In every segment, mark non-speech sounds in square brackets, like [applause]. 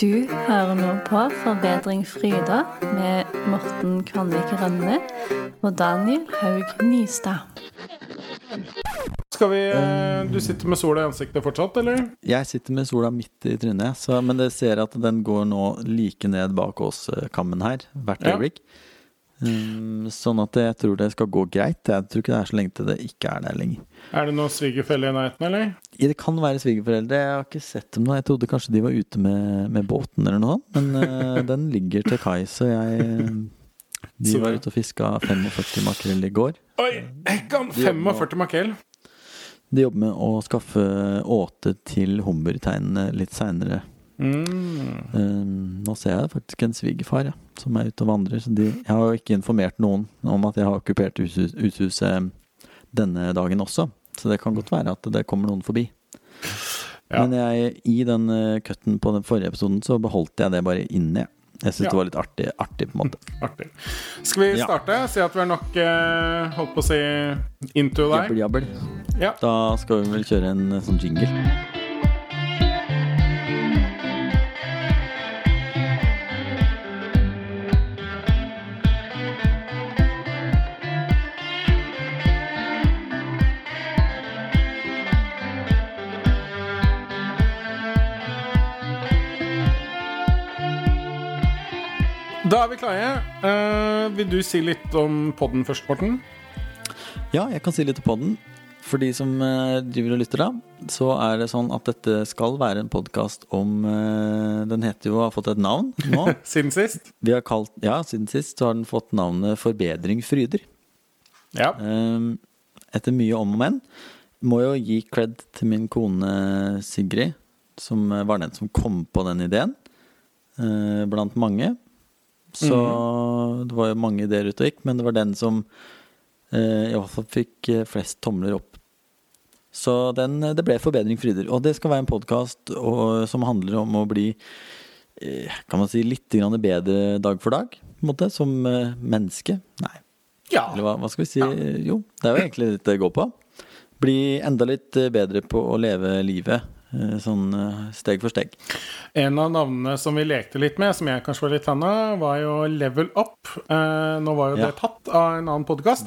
Du hører nå på Forbedring Fryda med Morten Kvanvik Rønne og Daniel Haug Nystad. Skal vi eh, Du sitter med sola i ansiktet fortsatt, eller? Jeg sitter med sola midt i trynet, så, men det ser at den går nå like ned bak oss kammen her hvert Ja. øyeblikk. Um, sånn at jeg tror det skal gå greit. Jeg tror ikke det er så lenge til det ikke er der lenger. Er det noen svigerfelle i nærheten, eller? Det kan være svigerforeldre. Jeg har ikke sett dem nå. Jeg trodde kanskje de var ute med, med båten eller noe sånt, men uh, den ligger til kai, så jeg De var ute og fiska 45 makrell i går. Oi! Hekkan! 45 makrell. De jobber med å skaffe åte til hummerteinene litt seinere. Mm. Um, nå ser jeg faktisk en svigerfar ja, som er ute og vandrer. Så de, jeg har jo ikke informert noen om at jeg har okkupert uthuset denne dagen også. Så det kan godt være at det kommer noen forbi. Ja. Men jeg, i den uh, cutten på den forrige episoden så beholdt jeg det bare inne. jeg. Syns Ja. det var litt artig, artig, på en måte. [laughs] Artig. Skal vi Ja. starte? Si at vi er nok eh, holdt på å si into Jabbel, deg? jabbel. Ja. Da skal vi vel kjøre en uh, sånn jingle. Da er vi klare. Uh, vil du si litt om podden først, Morten? Ja, jeg kan si litt om podden. For de som uh, driver og lytter, da, så er det sånn at dette skal være en podkast om uh, Den heter jo har fått et navn nå. [laughs] Siden sist? Vi har kalt, ja, Siden sist så har den fått navnet Forbedring fryder. Ja. Eh, etter mye om og men. Må jo gi cred til min kone Sigrid, som var den som kom på den ideen, blant mange. Så det var jo mange ideer ute og gikk, men det var den som eh, i hvert fall fikk eh, flest tomler opp. Så den, det ble Forbedring fryder. Og det skal være en podkast som handler om å bli eh, kan man si litt grann bedre dag for dag, på en måte, som eh, menneske. Nei, ja. eller hva, hva skal vi si? Jo, det er jo egentlig litt det går på. Bli enda litt eh, bedre på å leve livet, eh, sånn eh, steg for steg. En av navnene som vi lekte litt med, som jeg kanskje var litt fan av, var jo Level Up. Eh, nå var jo Ja. det tatt av en annen podkast.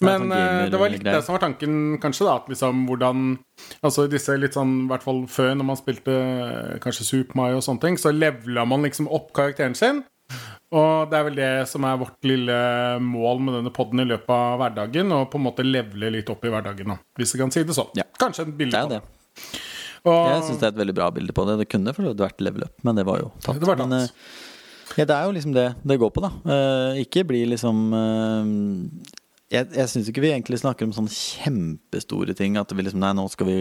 Men sånn eh, det var litt det som var tanken, kanskje, da. At liksom hvordan Altså disse litt sånn, i hvert fall før, når man spilte eh, kanskje Super Mario og sånne ting, så levela man liksom opp karakteren sin. Og det er vel det som er vårt lille mål med denne poden i løpet av hverdagen. Å på en måte levele litt opp i hverdagen, da, hvis vi kan si det sånn. Ja. Kanskje et bilde Det Og, Jeg syns det er et veldig bra bilde på det. Det kunne for det vært level up, men det var jo tatt. Det var tatt. Men, eh, ja, det er jo liksom det det går på, da. Uh, ikke bli liksom uh, Jeg, jeg syns ikke vi egentlig snakker om sånne kjempestore ting. At vi liksom Nei, nå skal vi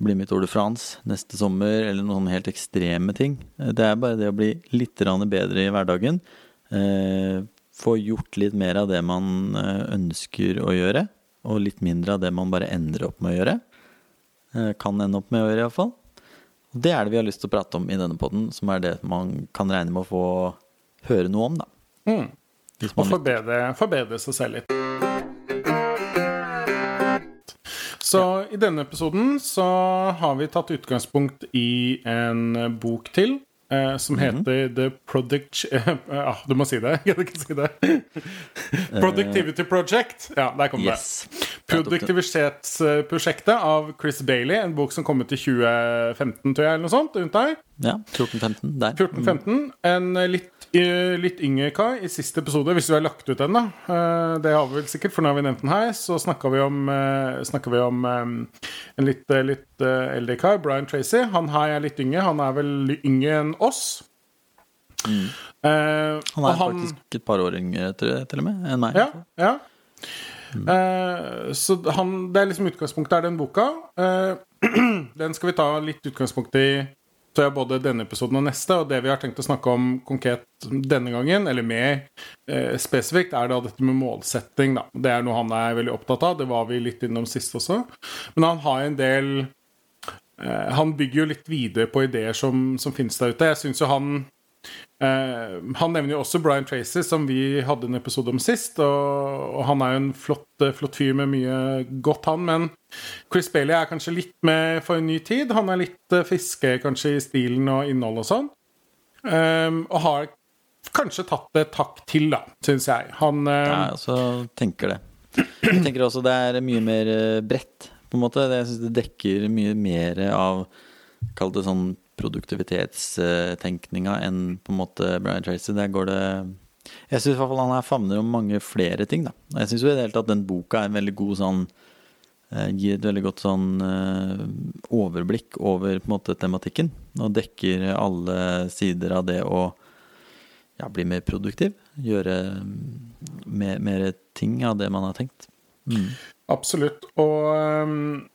bli med i Tour de France neste sommer, eller noen sånne helt ekstreme ting. Det er bare det å bli litt bedre i hverdagen. Uh, få gjort litt mer av det man ønsker å gjøre, og litt mindre av det man bare ender opp med å gjøre. Eh, Kan ende opp med å gjøre, iallfall. Og det er det vi har lyst til å prate om i denne poden, som er det man kan regne med å få høre noe om, da. mm, og forbedre, forbedre seg selv litt. Så i denne episoden så har vi tatt utgangspunkt i en bok til. Eh, som Mhm. heter The Product... [laughs] Eh, ah, du må si det. [laughs] Jeg kan ikke si det. [laughs] Productivity Project. Ja, der kom det. Yes. Produktivitetsprosjektet av Chris Bailey, en bok som kom ut i 2015, tror jeg, eller noe sånt. rundt der. Ja, 14-15 der. 14-15. En litt, eh, litt yngre kar i siste episode, hvis vi har lagt ut den, da. Eh, Det har vi vel sikkert, for nå har vi nevnt den her. Så snakka vi om, eh, vi om eh, en litt, litt eldre kar, Brian Tracy. Han her er litt yngre. Han er vel yngre enn oss. Eh, Han er er faktisk et par år yngre, tror jeg, til og med, enn meg. ja, ja. Eh, så han, det er liksom utgangspunktet er den boka. Eh, [clears throat] den skal vi ta litt utgangspunkt i tror jeg både denne episoden og neste. Og det vi har tenkt å snakke om konkret denne gangen, eller mer eh, spesifikt, er da dette med målsetting. Da. Det er noe han er veldig opptatt av. Det var vi litt innom sist også. Men han har en del eh, Han bygger jo litt videre på ideer som, som finnes der ute. Jeg syns jo han Eh, han nevner jo også Brian Tracy, som vi hadde en episode om sist. Og, og han er jo en flott, eh, flott fyr med mye godt, han. Men Chris Bailey er kanskje litt med for en ny tid. Han er litt uh, friskere kanskje i stilen og innhold og sånn. Um, og har kanskje tatt det takk til, da, syns jeg. Han uh, Ja, altså tenker det. Jeg tenker også det er mye mer bredt, på en måte. Jeg syns det dekker mye mer av Kall det sånn produktivitetstenkninga enn på en måte Brian Tracy. Der går det Jeg syns han her favner om mange flere ting, da. Jeg syns jo i det hele tatt den boka er en veldig god sånn eh, Gir et veldig godt sånn eh, overblikk over på en måte tematikken. Og dekker alle sider av det å ja, bli mer produktiv. Gjøre mm, mer, mer ting av det man har tenkt. Mm. Absolutt. Og um,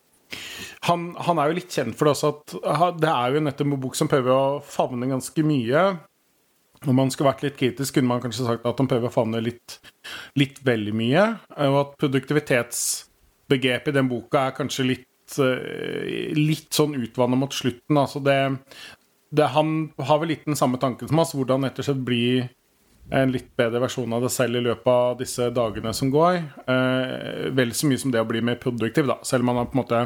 han, han, er jo litt kjent for det også at det er jo nettopp en bok som prøver å favne ganske mye. Om man skulle vært litt kritisk, kunne man kanskje sagt at han prøver å favne litt, litt veldig mye. Og at produktivitetsbegrepet i den boka er kanskje litt, eh, litt sånn utvanna mot slutten. Altså det, det, han har vel litt den samme tanken som oss, hvordan rett og slett bli en litt bedre versjon av det selv i løpet av disse dagene som går. Eh, vel så mye som det å bli mer produktiv, da. Selv om han har på en måte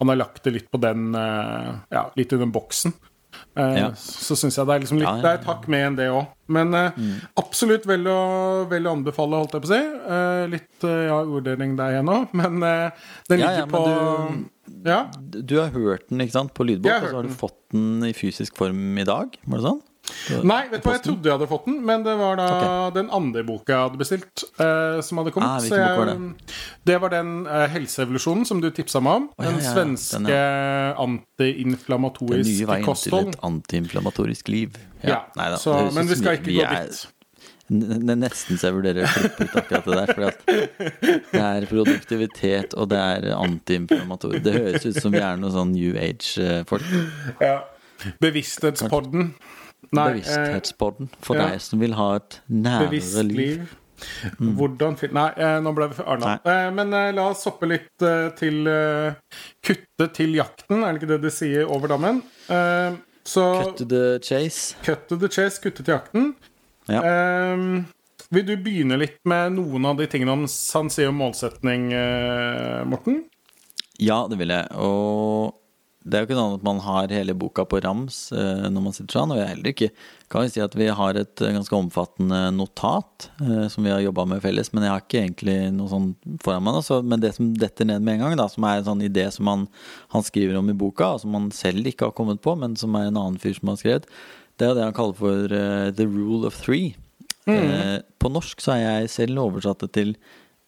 Han har lagt det litt på den eh, Ja, litt i den boksen. Eh, ja. Så syns jeg det er liksom litt ja, ja, Det er et hakk med enn det òg. Men eh, mm. absolutt vel å, vel å, anbefale, holdt jeg på å si. Litt ja, orddeling der igjen òg, men den ligger på du, ja. du har hørt den ikke sant, på lydbok, og så har du fått den i fysisk form i dag? Var det sånn? Nei, vet du hva, jeg trodde jeg hadde fått den, men det var da okay. den andre boka jeg hadde bestilt, uh, som hadde kommet. Ah, så jeg, var det? det? var den uh, Helseevolusjonen som du tipsa meg om. Oh, den ja, ja, svenske ja. antiinflamatoriske kosthold. Den nye veien kosthold. til et antiinflamatorisk liv. Ja, Neida, så, men vi skal ikke vi gå dit. Det er nesten så jeg vurderer å klippe ut akkurat det der. For det er produktivitet, og det er antiinflamatorisk. Det høres ut som vi er noe sånn New Age-folk. Eh, ja. Bevissthetspodden. Nei, Bevissthetspodden for ja. deg som vil ha et nærere liv. Mm. Hvordan Nei, eh, nå ble vi for Arna. Eh, men eh, la oss hoppe litt eh, til eh, Kutte til jakten, er det ikke det de sier over dammen? Eh, så Cut to the chase. Cut to the chase, kutte til jakten. Ja. vil du begynne litt med noen av de tingene han sier om målsetning, Morten? Ja, det vil jeg. Og det er jo ikke sånn at man har hele boka på rams eh, når man sitter sånn. Og jeg heller ikke kan vi si at vi har et eh, ganske omfattende notat eh, som vi har jobba med felles, men jeg har ikke egentlig noe sånn foran meg. Så, men det som detter ned med en gang, da, som er en sånn idé som han, han, skriver om i boka, og som han selv ikke har kommet på, men som er en annen fyr som har skrevet, det er det han kaller for uh, the rule of three. Mm. Eh, på norsk så har jeg selv oversatt det til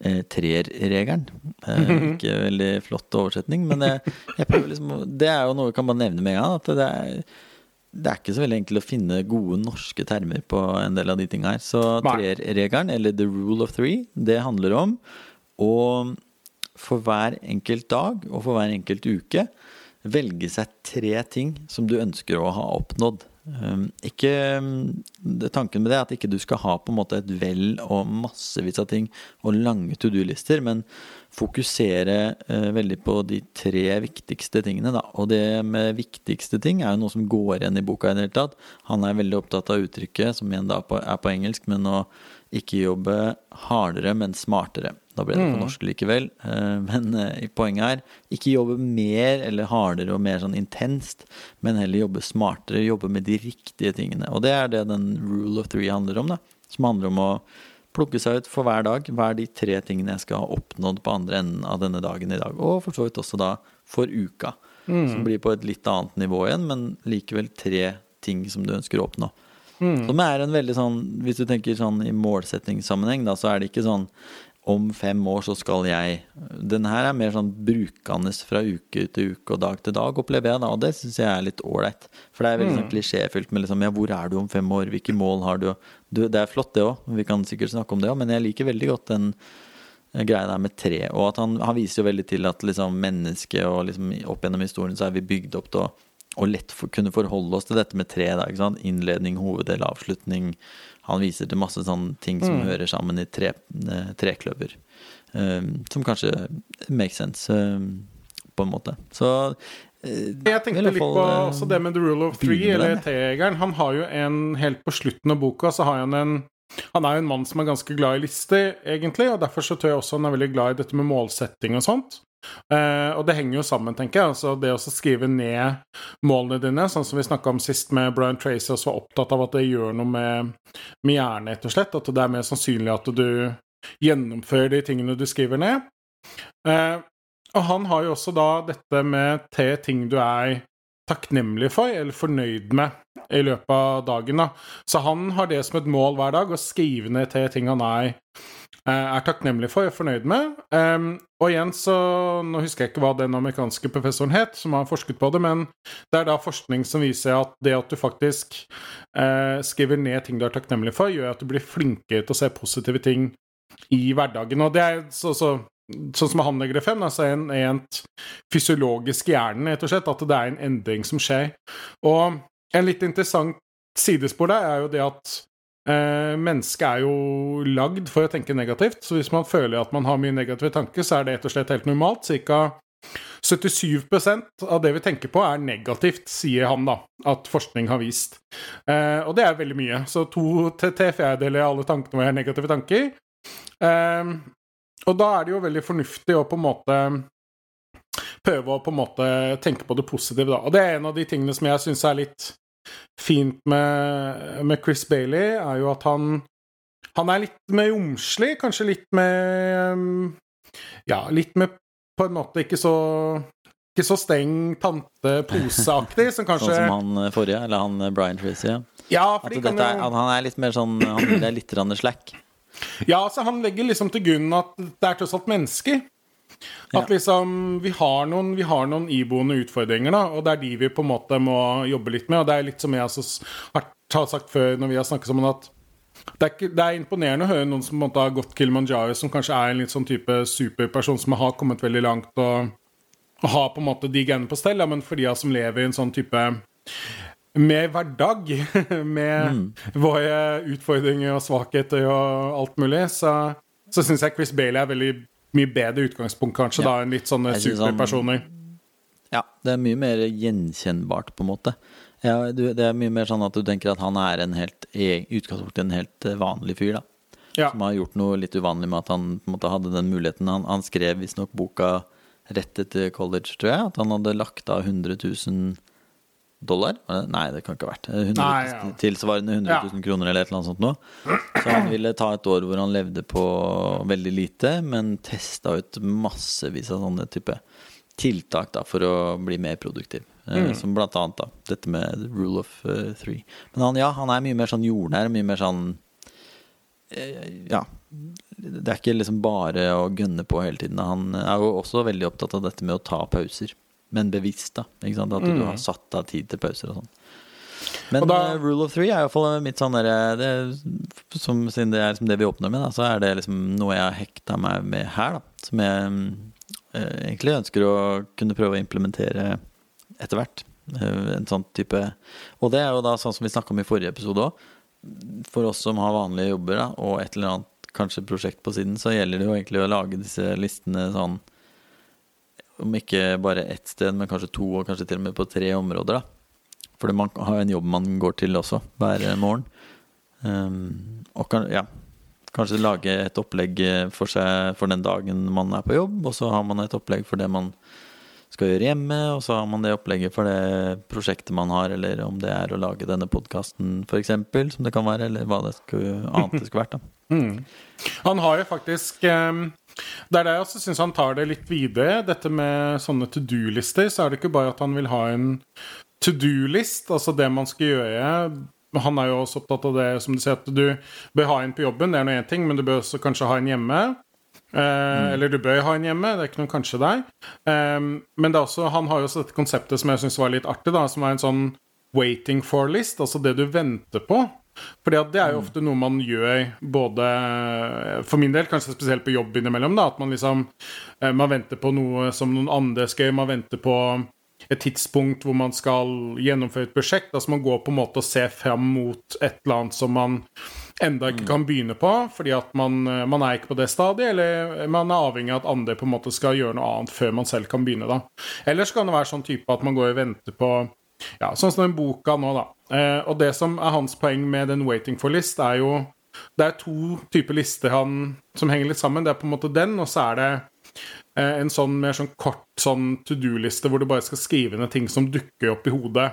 eh, trerregelen. Eh, ikke veldig flott oversetning, men jeg, jeg prøver liksom Det er jo noe vi kan bare nevne med en gang. At det er, det er ikke så veldig enkelt å finne gode norske termer på en del av de tinga her. Så trerregelen, eller the rule of three, det handler om å for hver enkelt dag og for hver enkelt uke velge seg tre ting som du ønsker å ha oppnådd. Ehm, ikke, tanken med det er at ikke du skal ha på en måte et vell og massevis av ting og lange to do-lister, men fokusere uh, veldig på de tre viktigste tingene. Da. Og det med viktigste ting er jo noe som går igjen i boka i det hele tatt. Han er veldig opptatt av uttrykket, som igjen da er på engelsk, men å ikke jobbe hardere, men smartere. Da ble det på mm. norsk likevel. Eh, men eh, poenget er ikke jobbe mer eller hardere og mer sånn intenst, men heller jobbe smartere, jobbe med de riktige tingene. Og det er det den rule of three handler om, da. Som handler om å plukke seg ut for hver dag. Hva er de tre tingene jeg skal ha oppnådd på andre enden av denne dagen i dag? Og for så vidt også da for uka. Mm. Som blir på et litt annet nivå igjen, men likevel tre ting som du ønsker å oppnå. Mm. Som er en veldig sånn Hvis du tenker sånn i målsettingssammenheng, da, så er det ikke sånn om fem år så skal jeg Den her er mer sånn brukende fra uke til uke og dag til dag, opplever jeg da, og det syns jeg er litt ålreit. For det er veldig sånn mm. klisjéfylt med liksom ja, hvor er du om fem år, hvilke mål har du? du det er flott det òg, vi kan sikkert snakke om det òg, men jeg liker veldig godt den greia der med tre. Og at han, han viser jo veldig til at liksom mennesket og liksom opp gjennom historien så er vi bygd opp til å og lett for, kunne forholde oss til dette med tre. Da, Innledning, hoveddel, avslutning han viser til masse sånne ting som mm. hører sammen i tre, eh, trekløver. Um, som kanskje makes sense, um, på en måte. Så jeg tenkte litt på også det med The Rule of Three, eller T-jegeren. Han har jo en helt på slutten av boka, så har han en han er jo en mann som er ganske glad i lister, egentlig, og derfor så tror jeg også han er veldig glad i dette med målsetting og sånt. Eh, og det henger jo sammen, tenker jeg. Altså det å skrive ned målene dine, sånn som vi snakka om sist med Brian Tracy, også var opptatt av at det gjør noe med, med hjernen, rett og slett. At det er mer sannsynlig at du gjennomfører de tingene du skriver ned. Uh, og han har jo også da dette med tre ting du er takknemlig for eller fornøyd med i løpet av dagen. da. Så han har det som et mål hver dag, å skrive ned tre ting han er, er takknemlig for og fornøyd med. Um, og igjen så Nå husker jeg ikke hva den amerikanske professoren het, som har forsket på det, men det er da forskning som viser at det at du faktisk uh, skriver ned ting du er takknemlig for, gjør at du blir flinkere til å se positive ting i hverdagen. Og det er så, så Sånn som han legger det frem, altså en rent fysiologisk hjernen, rett og slett. At det er en endring som skjer. Og en litt interessant sidespor der er jo det at eh, mennesket er jo lagd for å tenke negativt. Så hvis man føler at man har mye negative tanker, så er det rett og slett helt normalt. Cirka 77% av det vi tenker på, er negativt, sier han, da. At forskning har vist. Eh, og det er veldig mye. Så to til fjerdedeler av alle tankene våre er negative tanker. Eh, og da er det jo veldig fornuftig å på en måte prøve å på en måte tenke på det positive, da. Og det er en av de tingene som jeg syns er litt fint med, med, Chris Bailey, er jo at han Han er litt mer romslig, kanskje litt med Ja, litt med på en måte ikke så ikke så steng tante-poseaktig som [laughs] kanskje Sånn som han forrige, eller han Brian Tracy? Ja, fordi kan er, han er litt mer sånn Han er litt slack? Ja, så han legger liksom til grunn at det er tross alt mennesker. At liksom vi har, noen, vi har noen iboende utfordringer, da, og det er de vi på en måte må jobbe litt med. Og det er litt som jeg har sagt før når vi har snakket sammen, at det er, ikke, det er, imponerende å høre noen som måte har gått Kilimanjaro, som kanskje er en litt sånn type superperson som har kommet veldig langt og, og har på en måte de genene på stell, ja, men for de som lever i en sånn type med hverdag, [laughs] med mm. våre utfordringer og svakheter og alt mulig, så, så syns jeg Chris Bailey er veldig mye bedre utgangspunkt, kanskje, ja. da, enn litt sånne superpersoner. Ja, det er mye mer gjenkjennbart, på en måte. Ja, det er mye mer sånn at du tenker at han er en helt utgangspunkt en helt eh, vanlig fyr, da. Ja. Som har gjort noe litt uvanlig med at han på en måte hadde den muligheten. Han, han skrev visstnok boka rett etter college, tror jeg. At han hadde lagt av 100 000 dollar? Nei, det kan ikke ha vært. 100, Nei, ja. Tilsvarende 100 000 ja. kroner eller et eller annet sånt noe. Så han ville ta et år hvor han levde på veldig lite, men testa ut massevis av sånne type tiltak da, for å bli mer produktiv. Eh, mm. Som blant annet da, dette med rule of uh, three. Men han, ja, han er mye mer sånn jordnær, mye mer sånn Ja. Det er ikke liksom bare å gønne på hele tiden. Han er jo også veldig opptatt av dette med å ta pauser men bevisst, da. Ikke sant? At mm. du har satt av tid til pauser og sånn. Men da, uh, rule of three er iallfall mitt sånn derre som, Siden det er liksom det vi åpner med, da, så er det liksom noe jeg har hekta meg med her, da. Som jeg uh, egentlig ønsker å kunne prøve å implementere etter hvert. Uh, en sånn type Og det er jo da sånn som vi snakka om i forrige episode òg. For oss som har vanlige jobber da, og et eller annet kanskje prosjekt på siden, så gjelder det jo egentlig å lage disse listene sånn om ikke bare ett sted, men kanskje to, og kanskje til og med på tre områder. da. Fordi man har en jobb man går til også, hver morgen. Um, og kan, ja, kanskje lage et opplegg for seg for den dagen man er på jobb, og så har man et opplegg for det man skal gjøre hjemme, og så har man det opplegget for det prosjektet man har, eller om det er å lage denne podkasten f.eks., som det kan være, eller hva det skulle, annet det skulle vært. da. [laughs] Mm. Han har jo faktisk um det er det jeg også syns han tar det litt videre. Dette med sånne to do-lister, så er det ikke bare at han vil ha en to do-list, altså det man skal gjøre. Han er jo også opptatt av det som du sier, at du bør ha en på jobben, det er nå én ting, men du bør også kanskje ha en hjemme. Eh, mm. Eller du bør ha en hjemme, det er ikke noe kanskje der. Eh, men det er også, han har jo også dette konseptet som jeg syns var litt artig, da, som er en sånn waiting for-list, altså det du venter på. Fordi at det er jo mm. ofte noe man gjør både For min del, kanskje spesielt på jobb innimellom. da, At man liksom eh, Man venter på noe som noen andre skal gjøre. Man venter på et tidspunkt hvor man skal gjennomføre et prosjekt. Altså man går på en måte og ser fram mot et eller annet som man enda ikke mm. kan begynne på, fordi at man, eh, man, er ikke på det stadiet, eller man er avhengig av at andre på en måte skal gjøre noe annet før man selv kan begynne. da. Eller så kan det være sånn type at man går og venter på ja, Sånn som den boka nå, da. Eh, og det som er hans poeng med den waiting for list, er jo Det er to typer lister han, som henger litt sammen. Det er på en måte den, og så er det eh, en sånn mer sånn kort sånn to do-liste hvor du bare skal skrive ned ting som dukker opp i hodet.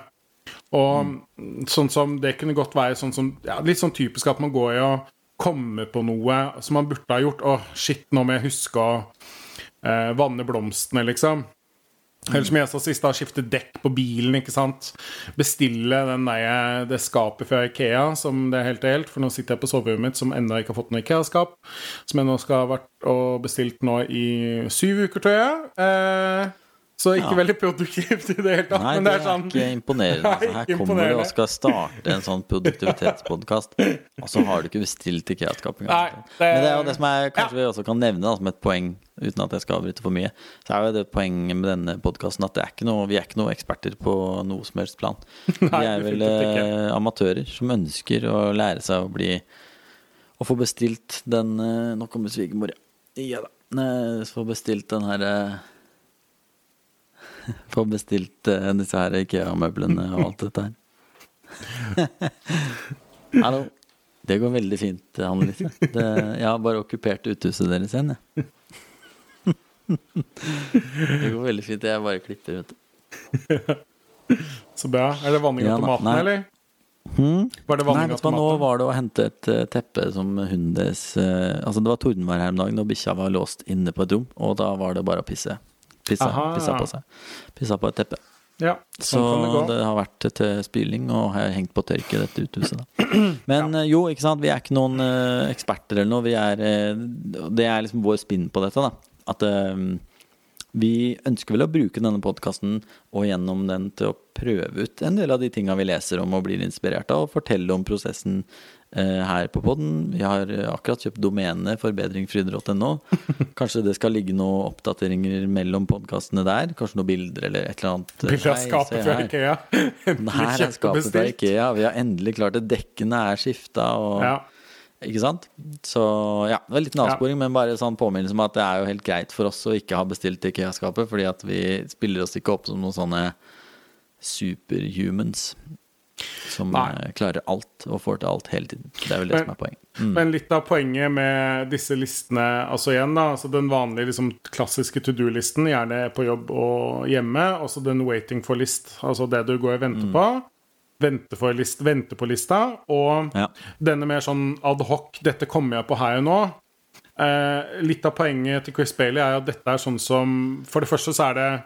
Og sånn som det kunne godt være sånn som ja, Litt sånn typisk at man går i og kommer på noe som man burde ha gjort. Å, shit, nå må jeg huske å eh, vanne blomstene, liksom. Eller som jeg sa sist, da, skifte dekk på bilen, ikke sant. Bestille den der, det skapet fra Ikea, som det er helt helt, for nå sitter jeg på soverommet mitt som ennå ikke har fått noe Ikea-skap. Som jeg nå skal ha vært og bestilt nå i syv uker, tror jeg. Eh, så ikke Ja. veldig produktivt i det hele tatt. Nei, men det er sånn ikke imponerende. [laughs] Altså, her ikke kommer du og skal starte en sånn produktivitetspodkast, og så har du ikke bestilt IKEA-skap engang. Det- Men det er jo det som jeg kanskje Ja. vi også kan nevne da, som et poeng, uten at jeg skal avbryte for mye, så er jo det poenget med denne podkasten at det er noe, vi er ikke noe eksperter på noe som helst plan. [laughs] Vi er vel eh, amatører som ønsker å lære seg å bli Å få bestilt den eh, Nå kommer svigermor, ja. Ja da. Eh, Få bestilt den her eh, [laughs] Få bestilt eh, disse her IKEA-møblene og alt dette her. [laughs] Hallo. Det går veldig fint, Annelise. Det, jeg har bare okkupert uthuset deres igjen, jeg. [laughs] Det går veldig fint. Jeg bare klipper, vet du. Så bra. Er det vanning Ja, av nei. tomatene, eller? Hmm? Var det vanning av tomaten? nå var det å hente et eh, teppe som hunden deres eh, Altså, det var tordenvær her om dagen, og bikkja var låst inne på et rom, og da var det bare å pisse. Pisse, Aha. pissa på seg. Pissa på et teppe. Ja, Så sånn kan det det har vært til spyling, og har hengt på tørk i dette uthuset, da. [clears throat] Men ja. jo, ikke sant, vi er ikke noen uh, eksperter eller noe. Vi er uh, Det er liksom vår spinn på dette, da. At uh, vi ønsker vel å bruke denne podkasten og gjennom den til å prøve ut en del av de tinga vi leser om og blir inspirert av, og fortelle om prosessen eh, her på podden. Vi har eh, akkurat kjøpt domenet forbedringfryder.no. [laughs] Kanskje det skal ligge noen oppdateringer mellom podkastene der? Kanskje noen bilder eller et eller annet? Bilder av skapet fra. Ikea. [laughs] Her er skapet fra. Ikea. Vi har endelig klart det. Dekkene er skifta og Ja. Ikke sant? Så ja, det var en liten avsporing, men bare sånn påminnelse om at det er jo helt greit for oss å ikke ha bestilt IKEA-skapet, fordi at vi spiller oss ikke opp som noen sånne superhumans som Nei. eh, klarer alt og får til alt hele tiden. Det er vel det Men- som er poenget. Mm. Men litt av poenget med disse listene Altså igjen da, altså den vanlige liksom, klassiske to do-listen, gjerne på jobb og hjemme. Også den waiting for-list, altså det du går og Mm. venter på. Vente, for list, vente på lista. Og Ja. denne mer sånn ad hoc 'dette kommer jeg på her og nå'. Eh, litt av poenget til Chris Bailey er at dette er sånn som For det første så er det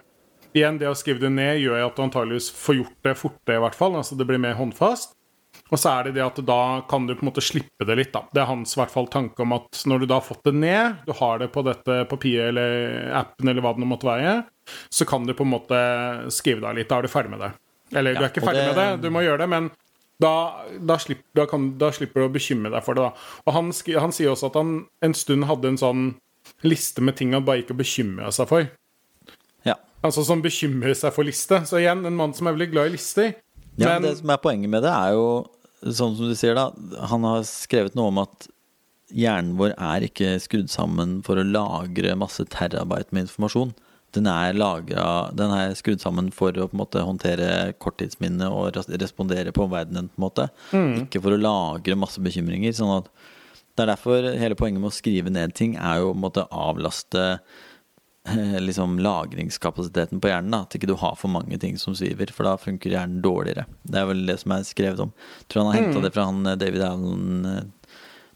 Igjen, det å skrive det ned gjør at du antageligvis får gjort det fortere, i hvert fall. Altså det blir mer håndfast. Og så er det det at da kan du på en måte slippe det litt, da. Det er hans i hvert fall tanke om at når du da har fått det ned, du har det på dette papiret eller appen eller hva det nå måtte være, så kan du på en måte skrive deg litt. Da er du ferdig med det. Eller du er ikke ferdig det- med det, du må gjøre det, men da, da, slipper, da, kan, da slipper du å bekymre deg for det, da. Og han, han sier også at han en stund hadde en sånn liste med ting han bare ikke bekymra seg for. Ja. Altså som bekymrer seg for liste. Så igjen, en mann som er veldig glad i lister. Ja, Men Det som er poenget med det, er jo sånn som du sier, da. Han har skrevet noe om at hjernen vår er ikke skrudd sammen for å lagre masse terabyte med informasjon. Den er, lagret, den er skrudd sammen for å på en måte håndtere korttidsminne og respondere på omverdenen. på en måte Ikke for å lagre masse bekymringer. Sånn at Det er derfor hele poenget med å skrive ned ting er jo måte avlaste liksom lagringskapasiteten på hjernen. Da. At ikke du har for mange ting som sviver, for da funker hjernen dårligere. Det er vel det som er skrevet om. Jeg tror han har henta det fra han eh, David Allen eh,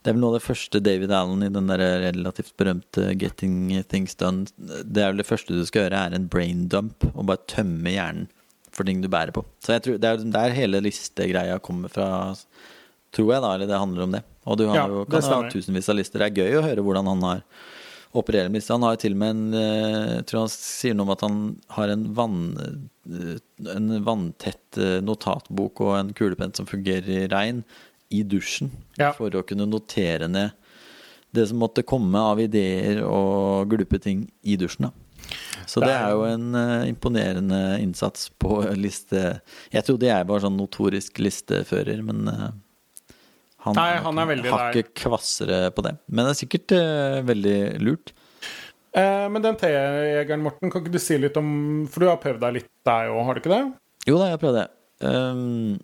Det er vel noe av det første David Allen i den der relativt berømte 'Getting Things Done' Det er vel det første du skal gjøre, er en brain dump, og bare tømme hjernen for ting du bærer på. Så jeg tror det er der hele listegreia kommer fra, tror jeg, da. Eller det handler om det. Og du har Ja, jo, kan ha tusenvis av lister. Det er gøy å høre hvordan han har opererer med disse. Han har jo til og med en eh, Jeg tror han sier noe om at han har en, vann, eh, en vanntett eh, notatbok og en kulepenn som fungerer i regn, i dusjen. Ja. For å kunne notere ned det som måtte komme av ideer og glupe ting i dusjen. da så det er jo en uh, imponerende innsats på liste Jeg trodde jeg var sånn notorisk listefører, men eh, han, Nei, han er veldig der. hakket kvassere på det. Men det er sikkert uh, veldig lurt. Eh, men den tejegeren, Morten, kan ikke du si litt om For du har prøvd deg litt der òg, har du ikke det? Jo da, jeg har prøvd det. Um,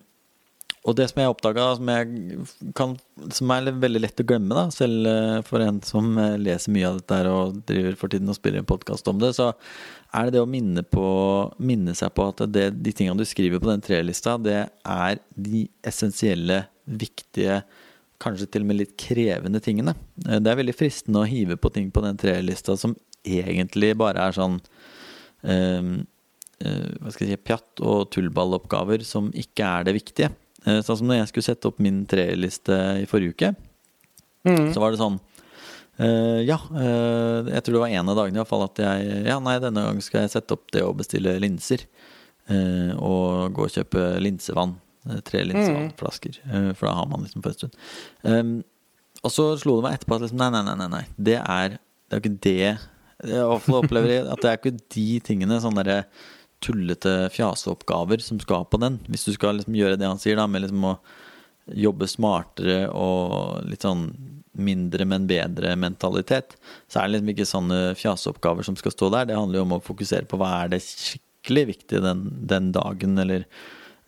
og det som jeg oppdaga, som, som er veldig lett å glemme, da, selv eh, for en som eh, leser mye av dette her og driver for tiden og spiller en podkast om det, så er det det å minne, på, minne seg på at det, de tingene du skriver på den trelista, det er de essensielle, viktige, kanskje til og med litt krevende tingene. Eh, Det er veldig fristende å hive på ting på den trelista som egentlig bare er sånn eh, eh, hva skal jeg si, pjatt og tullballoppgaver som ikke er det viktige. Eh, Sånn som når jeg skulle sette opp min treliste i forrige uke, så var det sånn Uh, Ja, uh, jeg tror det var en av dagene i hvert fall at jeg Ja, nei, denne gangen skal jeg sette opp det å bestille linser. Uh, og gå og kjøpe linsevann. Eh, Tre linsevannflasker. eh, For da har man liksom for en stund. Um, og så slo det meg etterpå at liksom, nei, nei, nei, nei. Det er, det er jo ikke det Jeg opplever at det er ikke de tingene, sånne derre tullete fjaseoppgaver, som skal på den. Hvis du skal liksom gjøre det han sier, da, med liksom å jobbe smartere og litt sånn mindre, men bedre mentalitet, så er det liksom ikke sånne fjaseoppgaver som skal stå der. Det handler jo om å fokusere på hva er det skikkelig viktige den, den dagen, eller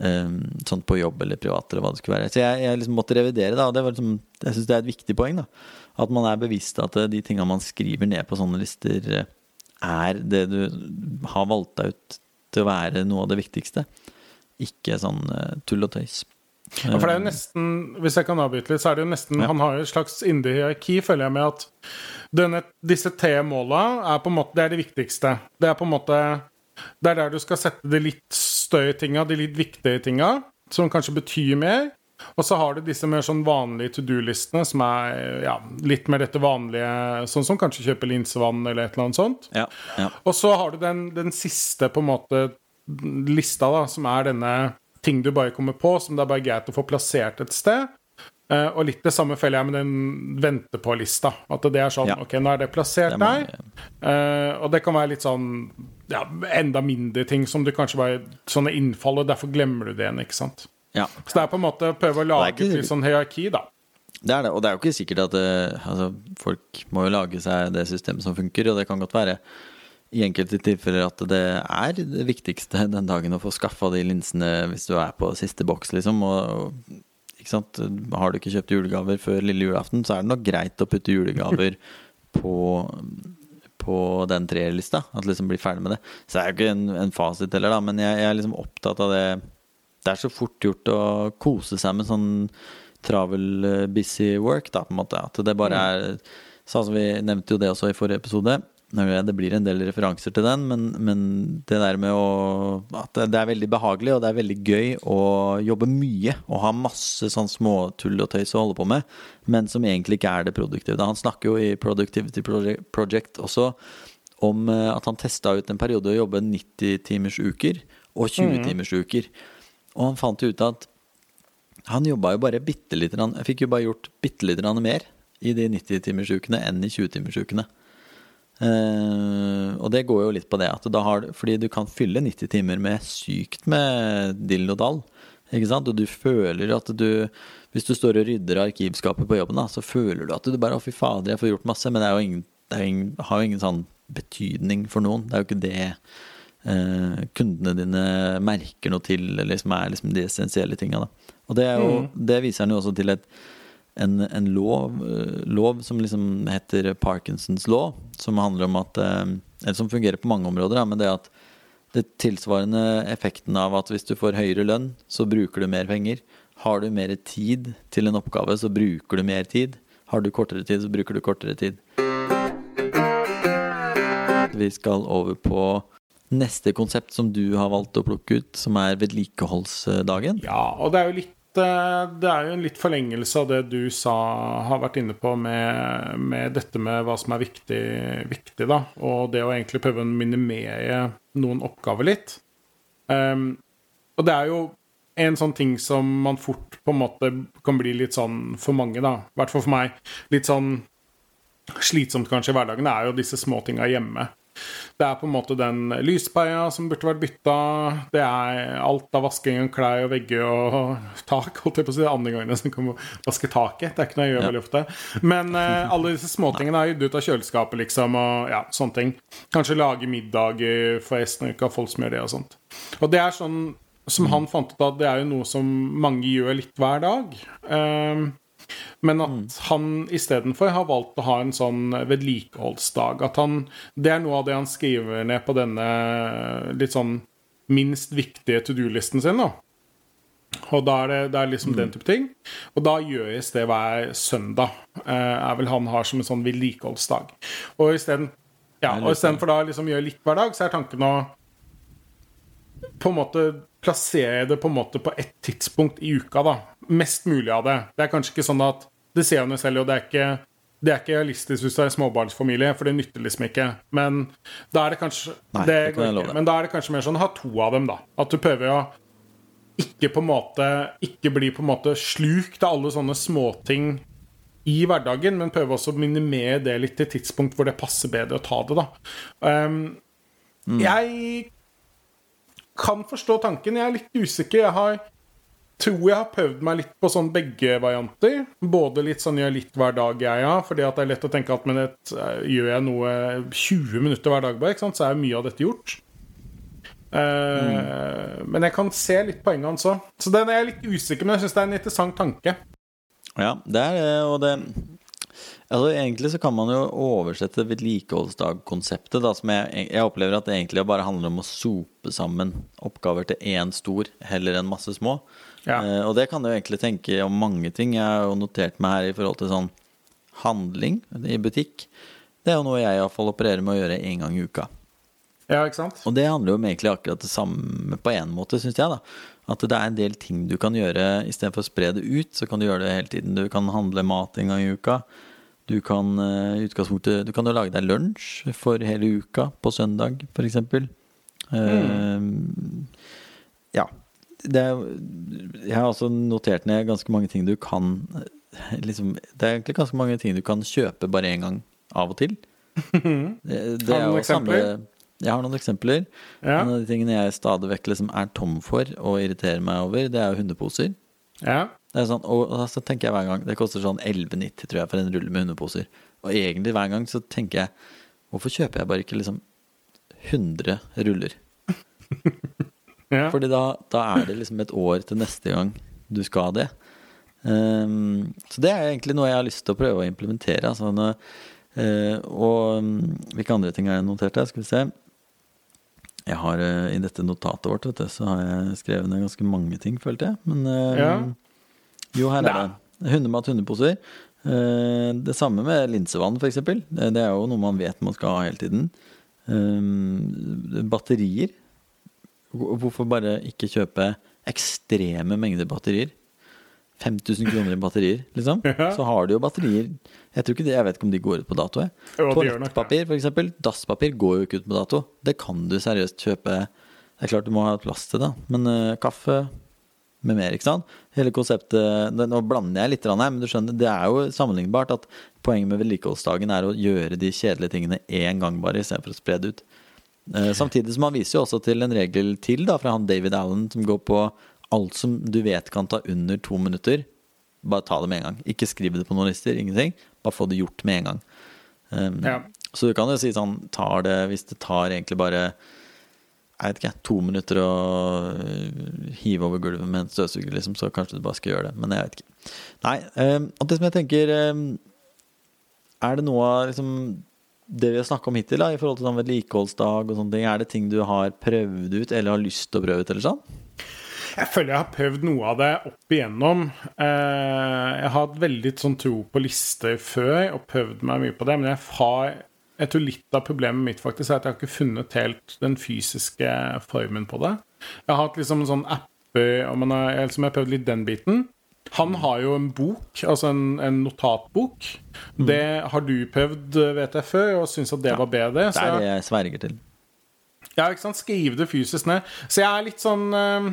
sånn på jobb eller privat, eller hva det skulle være. Så jeg, jeg liksom måtte revidere, da, og det var liksom, jeg syns det er et viktig poeng. da At man er bevisst at eh, de tinga man skriver ned på sånne lister, eh, er det du har valgt deg ut til å være noe av det viktigste. Ikke sånn eh, tull og tøys. Ja, for det er jo nesten, Hvis jeg kan avbryte litt, så er det jo nesten Ja. Han har jo et slags indre hierarki, føler jeg, med at denne, disse T-måla er på en måte Det er det viktigste. Det er på en måte Det er der du skal sette det litt større tinga, de litt viktige tinga, som kanskje betyr mer. Og så har du disse mer sånn vanlige to do-listene, som er ja, litt mer dette vanlige, sånn som kanskje kjøpe linsevann eller et eller annet sånt. Ja, ja. Og så har du den, den siste på en måte lista, da, som er denne ting du bare kommer på, som det er bare greit å få plassert et sted. Eh, og litt det samme føler jeg med den vente på-lista. At det er sånn Ja. OK, nå er det plassert Det mange- der. Uh, og det kan være litt sånn ja, enda mindre ting som du kanskje bare Sånne innfall, og derfor glemmer du det igjen, ikke sant. ja. Så det er på en måte å prøve å lage ikke- et litt sånn hierarki, da. Det er det, og det er jo ikke sikkert at det, altså, folk må jo lage seg det systemet som funker, og det kan godt være i enkelte tilfeller at det er det viktigste den dagen å få skaffa de linsene hvis du er på siste boks, liksom. Og, ikke sant? Har du ikke kjøpt julegaver før lille julaften, så er det nok greit å putte julegaver [laughs] på, på den trelista. At liksom bli ferdig med det. Så det er jo ikke en, en fasit heller, da, men jeg, jeg er liksom opptatt av det det er så fort gjort å kose seg med sånn travel eh, busy work, da, på en måte. At det bare er Sånn som vi nevnte jo det også i forrige episode. Det blir en del referanser til den, men, men det der med å At det er veldig behagelig, og det er veldig gøy å jobbe mye og ha masse sånn småtull og tøys å holde på med, men som egentlig ikke er det produktive. Han snakker jo i Productivity Project også om eh, at han testa ut en periode å jobbe 90-timersuker og 20-timersuker. Og han fant ut at han jobba jo bare bitte lite grann Fikk jo bare gjort bitte lite grann mer i de 90-timersukene enn i 20-timersukene. Eh, og det går jo litt på det at da har du Fordi du kan fylle 90 timer med sykt med dill og dall. Ikke sant? Og du føler at du Hvis du står og rydder arkivskapet på jobben, da, så føler du at du bare Å, fy fader, jeg får gjort masse. Men det, jo ingen, det jo ingen, har jo ingen sånn betydning for noen. Det er jo ikke det uh, kundene dine merker noe til, eller som er liksom de essensielle tinga. Og det, jo, det viser han jo også til et en, en lov, eh, lov som liksom heter Parkinsons law, som handler om at eh, Eller som fungerer på mange områder, men det at det tilsvarende effekten av at hvis du får høyere lønn, så bruker du mer penger. Har du mer tid til en oppgave, så bruker du mer tid. Har du kortere tid, så bruker du kortere tid. Vi skal over på neste konsept som du har valgt å plukke ut, som er vedlikeholdsdagen. Ja, og det er jo litt det er jo en litt forlengelse av det du sa, har vært inne på med, med dette med hva som er viktig, viktig, da. Og det å egentlig prøve å minimere noen oppgaver litt. Um, og det er jo en sånn ting som man fort på en måte kan bli litt sånn for mange, da. I hvert fall for meg. Litt sånn slitsomt kanskje i hverdagen, er jo disse små tinga hjemme. Det er på en måte den lyspæra som burde vært bytta. Det er alt av vasking av klær og vegger og tak. Holdt jeg på å si andre gangene som kan vaske taket. Det er ikke noe jeg gjør Ja. veldig ofte. Men eh, alle disse småtingene er gitt ut av kjøleskapet, liksom, og ja, sånne ting. Kanskje lage middager for resten av uka, folk som gjør det og sånt. Og det er sånn som han fant ut at det er jo noe som mange gjør litt hver dag. Eh, men at han istedenfor har valgt å ha en sånn vedlikeholdsdag. At han Det er noe av det han skriver ned på denne litt sånn minst viktige to do-listen sin. da og da er det, det er liksom den type ting. Og da gjøres det hver søndag. Eh, er vel han har som en sånn vedlikeholdsdag. Og isteden ja, og istedenfor da liksom gjøre litt hver dag, så er tanken å på en måte plassere det på en måte på ett tidspunkt i uka. da Mest mulig av det. Det er kanskje ikke sånn at Det ser hun jo selv, og det er ikke det er ikke realistisk hvis du er småbarnsfamilie, for det nytter liksom ikke. Men da er det kanskje Nei, det det jeg ikke. Men da er det kanskje mer sånn ha to av dem, da. At du prøver å ikke på en måte Ikke bli på en måte slukt av alle sånne småting i hverdagen, men prøve også å minimere det litt til tidspunkt hvor det passer bedre å ta det, da. Um, Jeg kan forstå tanken. Jeg er litt usikker. Jeg har tror jeg har prøvd meg litt på sånn begge varianter. Både litt sånn gjør litt hver dag, jeg, ja. Fordi at det er lett å tenke at men et, gjør jeg noe 20 minutter hver dag, bare, ikke sant? så er mye av dette gjort. Eh, Men jeg kan se litt poenget hans òg. Så den er jeg litt usikker, men jeg syns det er en interessant tanke. Ja, det er det, og det Altså Egentlig så kan man jo oversette vedlikeholdsdagkonseptet, som jeg, jeg opplever at det egentlig bare handler om å sope sammen oppgaver til én stor heller enn masse små. Ja. Eh, og det kan du egentlig tenke om mange ting. Jeg har jo notert meg her i forhold til sånn handling i butikk. Det er jo noe jeg iallfall opererer med å gjøre én gang i uka. Ja, ikke sant? Og det handler jo om egentlig akkurat det samme på en måte, syns jeg. da At det er en del ting du kan gjøre istedenfor å spre det ut, så kan du gjøre det hele tiden. Du kan handle mat en gang i uka. Du kan eh, i utgangspunktet Du kan jo lage deg lunsj for hele uka på søndag, f.eks. Mm. ja. Det er, jeg har også notert ned ganske mange ting du kan eh, liksom, Det er egentlig ganske mange ting du kan kjøpe bare én gang av og til. Det, [laughs] det Har du noen eksempler? Jeg har noen eksempler. Ja. En av de tingene jeg stadig vekk liksom er tom for og irriterer meg over, det er jo hundeposer. Ja. Det er sånn, og så tenker jeg hver gang Det koster sånn 11,90 tror jeg for en rulle med hundeposer. Og egentlig hver gang så tenker jeg Hvorfor kjøper jeg bare ikke liksom 100 ruller? [laughs] ja. Fordi da, da er det liksom et år til neste gang du skal det. Um, så det er egentlig noe jeg har lyst til å prøve å implementere. Altså, når, uh, og mm, hvilke andre ting har jeg notert her? Skal vi se. Jeg har uh, I dette notatet vårt vet du, så har jeg skrevet ned ganske mange ting, følte jeg. Men uh, Ja. Jo, her er det. Hundemat, hundeposer. Eh, det samme med linsevann, f.eks. Det, det er jo noe man vet man skal ha hele tiden. Eh, batterier. Hvorfor bare ikke kjøpe ekstreme mengder batterier? 5000 kroner i batterier, liksom. [laughs] Så har du jo batterier Jeg tror ikke det, jeg vet ikke om de går ut på dato. Toalettpapir, f.eks. Dasspapir går jo ikke ut på dato. Det kan du seriøst kjøpe. Det er klart du må ha plass til det, men eh, kaffe med mer, ikke sant? Hele konseptet Nå blander jeg litt her, men du skjønner, det er jo sammenlignbart at poenget med vedlikeholdsdagen er å gjøre de kjedelige tingene én gang bare, istedenfor å spre det ut. Eh, samtidig som han viser jo også til en regel til da, fra han David Allen som går på alt som du vet kan ta under to minutter. Bare ta det med en gang. Ikke skriv det på noen lister. Ingenting. Bare få det gjort med en gang. Um, Ja. Så du kan jo si sånn tar det, Hvis det tar egentlig bare jeg vet ikke, to minutter å øh, hive over gulvet med en støvsuger, liksom, så kanskje du bare skal gjøre det. Men jeg vet ikke. Nei, um, og det som jeg tenker um, Er det noe av liksom, det vi har snakka om hittil, da, i forhold til sånn vedlikeholdsdag og sånne ting, er det ting du har prøvd ut eller har lyst til å prøve ut, eller sånn? Jeg føler jeg har prøvd noe av det opp igjennom. Eh, jeg har hatt veldig sånn tro på lister før og prøvd meg mye på det, men jeg har jeg tror litt av problemet mitt faktisk er at jeg har ikke funnet helt den fysiske formen på det. Jeg har hatt liksom en sånn og man har, jeg, liksom, jeg har prøvd litt den biten. Han har jo en bok, altså en, en notatbok. Det har du prøvd, vet jeg, før, og syns at det var bedre. Det er det jeg sverger til. ja, ikke sant? Skrive det fysisk ned. Så jeg er litt sånn eh,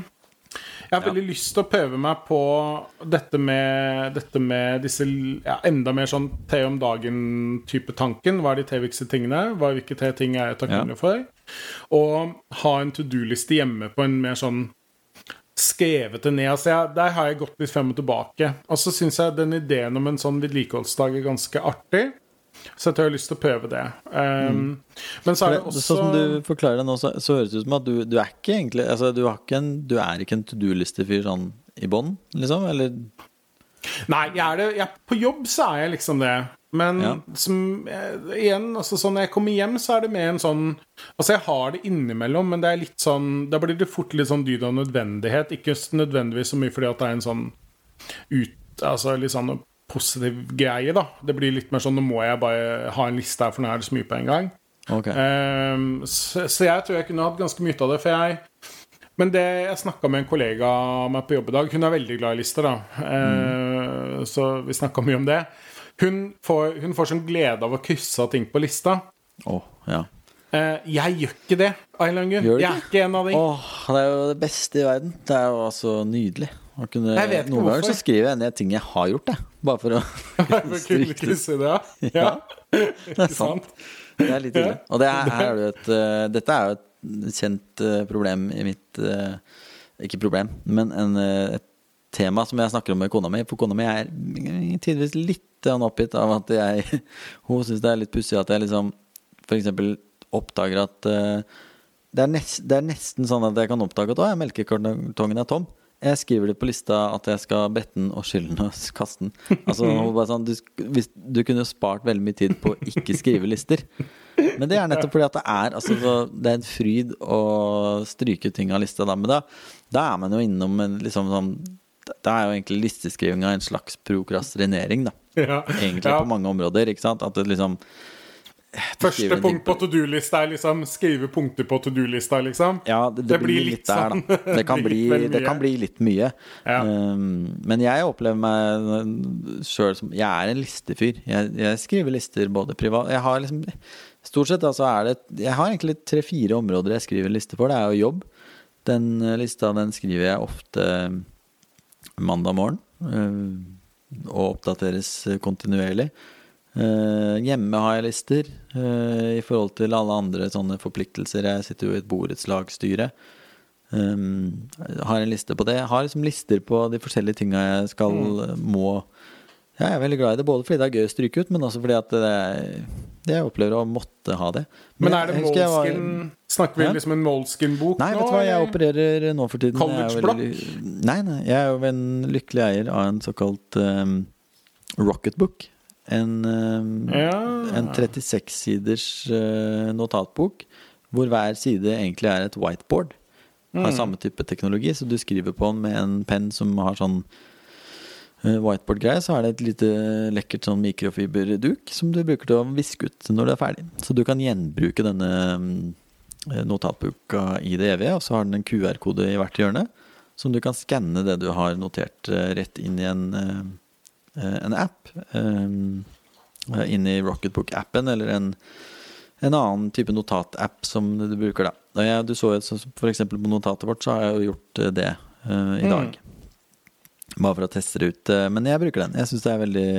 Jeg har veldig lyst til å prøve meg på dette med, dette med disse ja, enda mer sånn te om dagen-type tanken. Hva er de tre viktigste tingene? Hva er hvilke tre ting er jeg takknemlig for? Og ha en to do-liste hjemme på en mer sånn skrevet ned. Altså jeg, der har jeg gått litt frem og tilbake. Og så syns jeg den ideen om en sånn vedlikeholdsdag er ganske artig. Så jeg har lyst til å prøve det. Um, Men så er det også Sånn som du forklarer det nå, så, så høres det ut som at du, du er ikke egentlig Altså, du, har ikke en, du er ikke en to do-listefyr sånn i bånn, liksom? Eller Nei, jeg er det, jeg, på jobb så er jeg liksom det. Men Ja. som, eh, igjen, altså sånn når jeg kommer hjem, så er det mer en sånn Altså, jeg har det innimellom, men det er litt sånn Da blir det fort litt sånn dyd av nødvendighet. Ikke nødvendigvis så mye fordi at det er en sånn ut Altså litt sånn positiv greie, da. Det blir litt mer sånn Nå må jeg bare ha en liste her, for nå er det så mye på en gang. Okay. Um, så, så jeg tror jeg kunne hatt ganske mye av det. For jeg Men det jeg snakka med en kollega av meg på jobb i dag Hun er veldig glad i lister, da. Ehm, Så vi snakka mye om det. Hun får, hun får sånn glede av å krysse av ting på lista. Oh, ja. Uh, jeg gjør ikke det, av en eller annen grunn. Jeg er ikke en av de. Åh, det er jo det beste i verden. Det er jo altså nydelig. Å kunne, Jeg vet ikke noen ganger så skriver jeg ned ting jeg har gjort, jeg. Bare for å [laughs] det. [laughs] krysse det av. [laughs] Ja. Ja, Ikke er sant. Det er litt ille. Og det er, er det et uh, Dette er jo et kjent uh, problem i mitt uh, Ikke problem, men en, et tema som jeg snakker om med kona mi. For kona mi er tidvis litt oppgitt av at jeg Hun syns det er litt pussig at jeg liksom f.eks. oppdager at det, er nest, det er nesten sånn at jeg kan oppdage at å, melkekartongen er tom. Jeg skriver det på lista at jeg skal brette den og skylle den og kaste den. Altså, [laughs] bare sånn, du, hvis, du kunne spart veldig mye tid på å ikke skrive lister. Men det er nettopp fordi at det er, altså, så, det er en fryd å stryke ting av lista. Da. Men da, da er man jo innom en liksom sånn Da er jo egentlig listeskrivinga en slags prokrastinering, da. Ja. Egentlig Ja. på mange områder. Ikke sant? At det liksom Første punkt på to do-lista er liksom skrive punkter på to do-lista, liksom. Ja, det, det, blir litt der, sånn. da. [laughs] Det kan, bli, det kan bli litt mye. Ja. Um, men jeg opplever meg sjøl som Jeg er en listefyr. Jeg, jeg skriver lister både privat Jeg har liksom Stort sett altså er det Jeg har egentlig tre-fire områder jeg skriver liste for. Det er jo jobb. Den eh, lista den skriver jeg ofte mandag morgen. Um, og oppdateres kontinuerlig. Eh, hjemme har jeg lister eh, i forhold til alle andre sånne forpliktelser. Jeg sitter jo i et borettslagsstyre. Um, har en liste på det. Jeg har liksom lister på de forskjellige tinga jeg skal Mm. må Jeg er veldig glad i det, både fordi det er gøy å stryke ut, men også fordi at det er, jeg opplever å måtte ha det. Men men er det jeg var- Snakker vi Ja. liksom en Moleskin-bok nå? Nei, vet du hva, jeg opererer nå for tiden. College veldig- Nei, nei, jeg er jo en lykkelig eier av en såkalt um, Rocketbook. En, um, Ja. en 36-siders uh, notatbok hvor hver side egentlig er et whiteboard. Har Mm. samme type teknologi, så du skriver på den med en penn som har sånn uh, whiteboard-greie. Så er det et lite lekkert sånn mikrofiberduk som du bruker til å viske ut når du er ferdig. Så du kan gjenbruke denne um, notatboka i det evige, og så har den en QR-kode i hvert hjørne. Som du kan skanne det du har notert eh, rett inn i en, eh, eh, en app. eh, inn i Rocketbook-appen, eller en, en annen type notatapp som du bruker da. Jeg, du så eksempel på notatet vårt, så har jeg jo gjort eh, det uh, i dag. Bare for å teste det ut. eh, Men jeg bruker den. Jeg synes det er veldig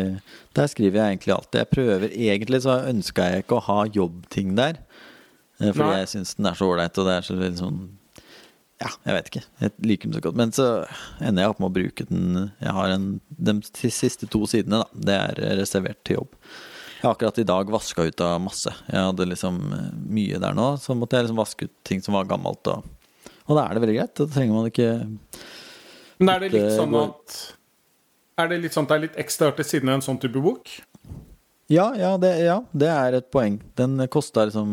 Der skriver jeg egentlig alt. Jeg prøver Egentlig så ønska jeg ikke å ha jobbting der. eh, Fordi Nei. jeg syns den er så ålreit, og det er så veldig sånn Ja, jeg vet ikke. Jeg liker den så godt. Men så ender jeg opp med å bruke den Jeg har en De siste to sidene, da. Det er reservert til jobb. Jeg har akkurat i dag vaska ut av masse. Jeg hadde liksom eh, mye der nå. Så måtte jeg liksom vaske ut ting som var gammelt. Og, og da er det veldig greit. Da trenger man ikke Men er det litt sånn at Er det litt sånn at det er litt ekstra til siden av en sånn type bok? Ja, ja, det, ja, det er et poeng. Den kosta liksom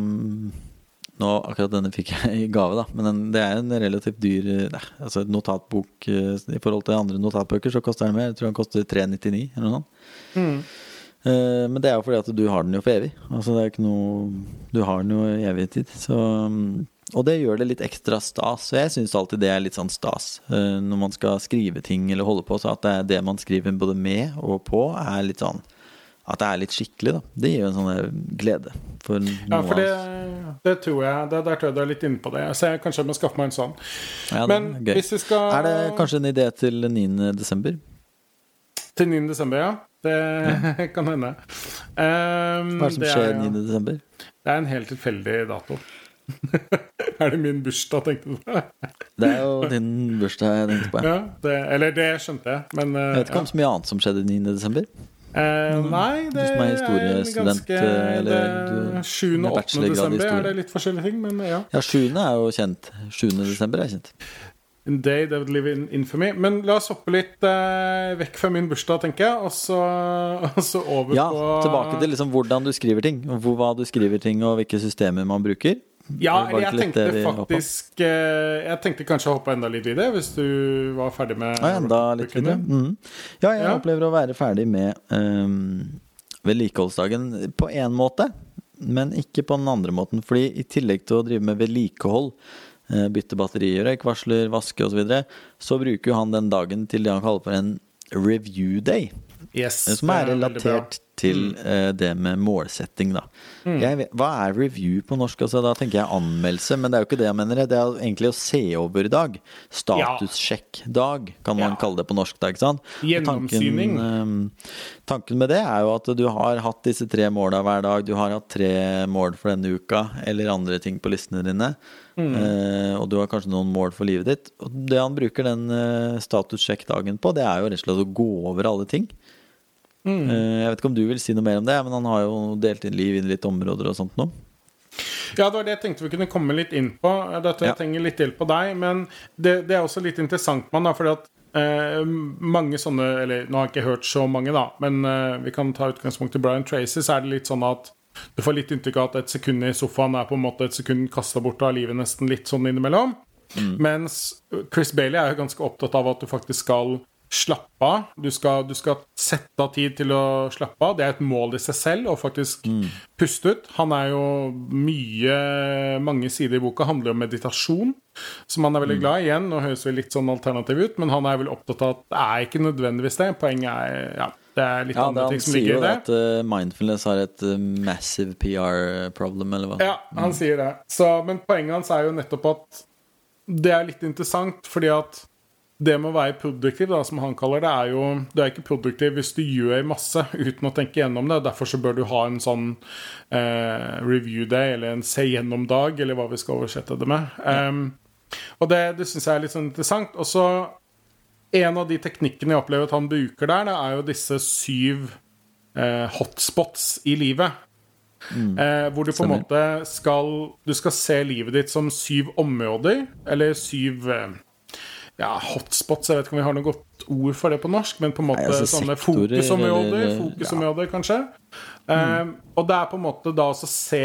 nå, Akkurat denne fikk jeg i gave, da. Men den, det er en relativt dyr nei, altså et notatbok eh, I forhold til andre notatbøker så koster den mer. Jeg tror den koster 399 eller noe sånt. Eh, Men det er jo fordi at du har den jo for evig. Altså det er ikke noe Du har den jo i evig tid. Så, mm, og det gjør det litt ekstra stas. Så jeg syns alltid det er litt sånn stas uh, når man skal skrive ting eller holde på. Så at det, er det man skriver både med og på, er litt sånn At det er litt skikkelig, da. Det gir jo en sånn glede for Ja, for det, det tror jeg det, Der tror jeg du er litt inne på det. Så jeg kanskje må skaffe meg en sånn. Ja, Men er hvis vi skal Er det kanskje en idé til 9. desember? Til 9. desember, ja. Det [laughs] kan hende. Um, Hva er det som det skjer er- 9. desember? Det er en helt tilfeldig dato. [laughs] er det min bursdag, tenkte du på? Det er jo din bursdag jeg tenkte på. ja. ja, det, eller det skjønte jeg, men uh, Jeg vet ikke om så mye annet som skjedde 9. desember. ja. Eh, nei, det er er ganske eller det, 7. og 8. desember er det litt forskjellige ting, men ja. Ja, 7. er jo kjent. 7. desember er kjent. In day that would live in infamy. Men la oss hoppe litt eh, vekk fra min bursdag, tenker jeg, og så, [laughs] og så over Ja, på tilbake til liksom hvordan du skriver ting. Hvor, hva du skriver ting, og hvilke systemer man bruker. Ja, eller jeg tenkte faktisk eh, Jeg tenkte kanskje å hoppe enda litt videre, hvis du var ferdig med Ja, enda litt videre. Mm. Ja, jeg Ja. opplever å være ferdig med um, vedlikeholdsdagen på én måte, men ikke på den andre måten. Fordi i tillegg til å drive med vedlikehold, eh, bytte batterier, røykvarsler, vaske osv., så, videre, så bruker jo han den dagen til det han kaller for en review day. Yes, Som er relatert til eh, det med målsetting, da. Mm. Jeg hva er review på norsk? Altså, da tenker jeg anmeldelse, men det er jo ikke det jeg mener. Det er egentlig å se over i dag. Statussjekk-dag, kan man Ja. kalle det på norsk. da, ikke sant? Gjennomsyning. Tanken, eh, tanken med det er jo at du har hatt disse tre måla hver dag. Du har hatt tre mål for denne uka, eller andre ting på listene dine. Mm. Eh, og du har kanskje noen mål for livet ditt. Og det han bruker den eh, statussjekk-dagen på, det er jo rett og slett å gå over alle ting. Mm. Eh, Jeg vet ikke om du vil si noe mer om det, men han har jo delt inn liv i litt områder og sånt nå. Ja, det var det jeg tenkte vi kunne komme litt inn på. Dette Ja. jeg trenger litt hjelp på deg. Men det, det er også litt interessant, man, da, fordi at eh, mange sånne Eller nå har jeg ikke hørt så mange, da, men eh, vi kan ta utgangspunkt i Brian Tracy, så er det litt sånn at du får litt inntrykk av at et sekund i sofaen er på en måte et sekund kasta bort av livet nesten litt sånn innimellom. Mens Chris Bailey er jo ganske opptatt av at du faktisk skal slappe av. Du skal, du skal sette av tid til å slappe av. Det er et mål i seg selv å faktisk puste ut. Han er jo mye Mange sider i boka handler om meditasjon, som han er veldig glad i. Igjen, nå høres vi litt sånn alternativ ut, men han er vel opptatt av at det er ikke nødvendigvis det. Poenget er ja, det er litt Ja, andre ting som ligger i det Han sier jo at uh, mindfulness har et uh, massive PR-problem, eller hva? Ja, han sier det. Så, men poenget hans er jo nettopp at det er litt interessant, fordi at det med å være produktiv, da, som han kaller det, er jo Du er ikke produktiv hvis du gjør masse uten å tenke gjennom det. Derfor så bør du ha en sånn eh, review day, eller en se gjennom-dag, eller hva vi skal oversette det med. Em, og det, det syns jeg er litt sånn interessant. Og så en av de teknikkene jeg opplever at han bruker der, det er jo disse syv eh, hotspots i livet. Eh, hvor du på en måte skal Du skal se livet ditt som syv områder, eller syv eh, ja, hotspots. Jeg vet ikke om vi har noe godt ord for det på norsk, men på en måte Nei, altså sånne sektorer, fokusområder, eller- fokusområder kanskje. Eh, og det er på en måte da å se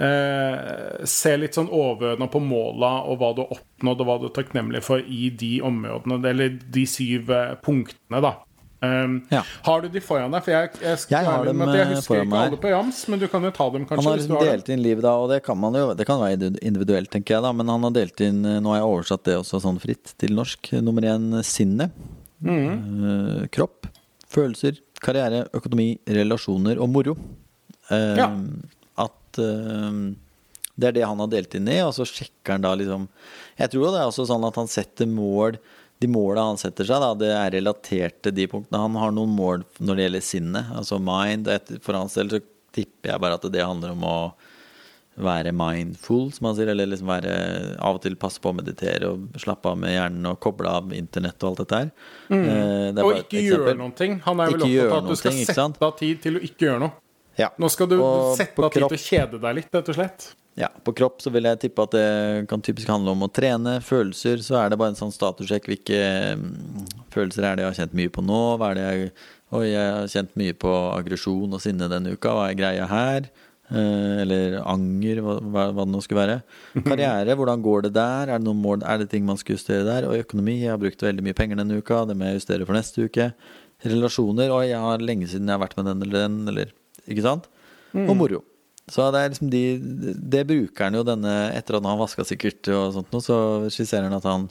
eh, Se litt sånn overordna på måla og hva du har oppnådd, og hva du er takknemlig for i de områdene, eller de syv eh, punktene, da. Um, Ja. Har du de foran deg? For jeg, jeg, Jeg har dem, jeg eh, husker ikke alle på jams, men du kan jo ta dem, Han har liksom har delt inn livet da, og det kan man jo Det kan være individuelt, tenker jeg, da, men han har delt inn Nå har jeg oversatt det også sånn fritt til norsk. Nummer én sinnet. Mm. Eh, kropp. Følelser. Karriere. Økonomi. Relasjoner og moro. Eh, Ja. At eh, det er det han har delt inn i, og så sjekker han da liksom Jeg tror det er også sånn at han setter mål De måla han setter seg, da, det er relatert til de punktene. Han har noen mål når det gjelder sinnet, altså mind. For hans del så tipper jeg bare at det handler om å være mindful, som han sier. Eller liksom være av og til passe på å meditere og slappe av med hjernen og koble av internett og alt dette her. Mm. det er Og ikke gjøre noen ting. Han er vel opptatt av at du skal ting, sette av tid til å ikke gjøre noe. Ja. Nå skal du Og sette av tid til å kjede deg litt, rett og slett. Ja, på kropp så vil jeg tippe at det kan typisk handle om å trene. Følelser, så er det bare en sånn statussjekk. Hvilke mm, følelser er det jeg har kjent mye på nå? Hva er det jeg Oi, jeg har kjent mye på aggresjon og sinne denne uka. Hva er greia her? Eh, eller anger, hva, hva, det nå skulle være. [laughs] Karriere, hvordan går det der? Er det mål, er det ting man skal justere der? Og økonomi, jeg har brukt veldig mye penger denne uka, det må jeg justere for neste uke. Relasjoner, oi, jeg har lenge siden jeg har vært med den eller den, eller Ikke sant? Og moro. Så det er liksom de Det bruker han jo denne Etter at han har vaska sikkert og sånt noe, så skisserer han at han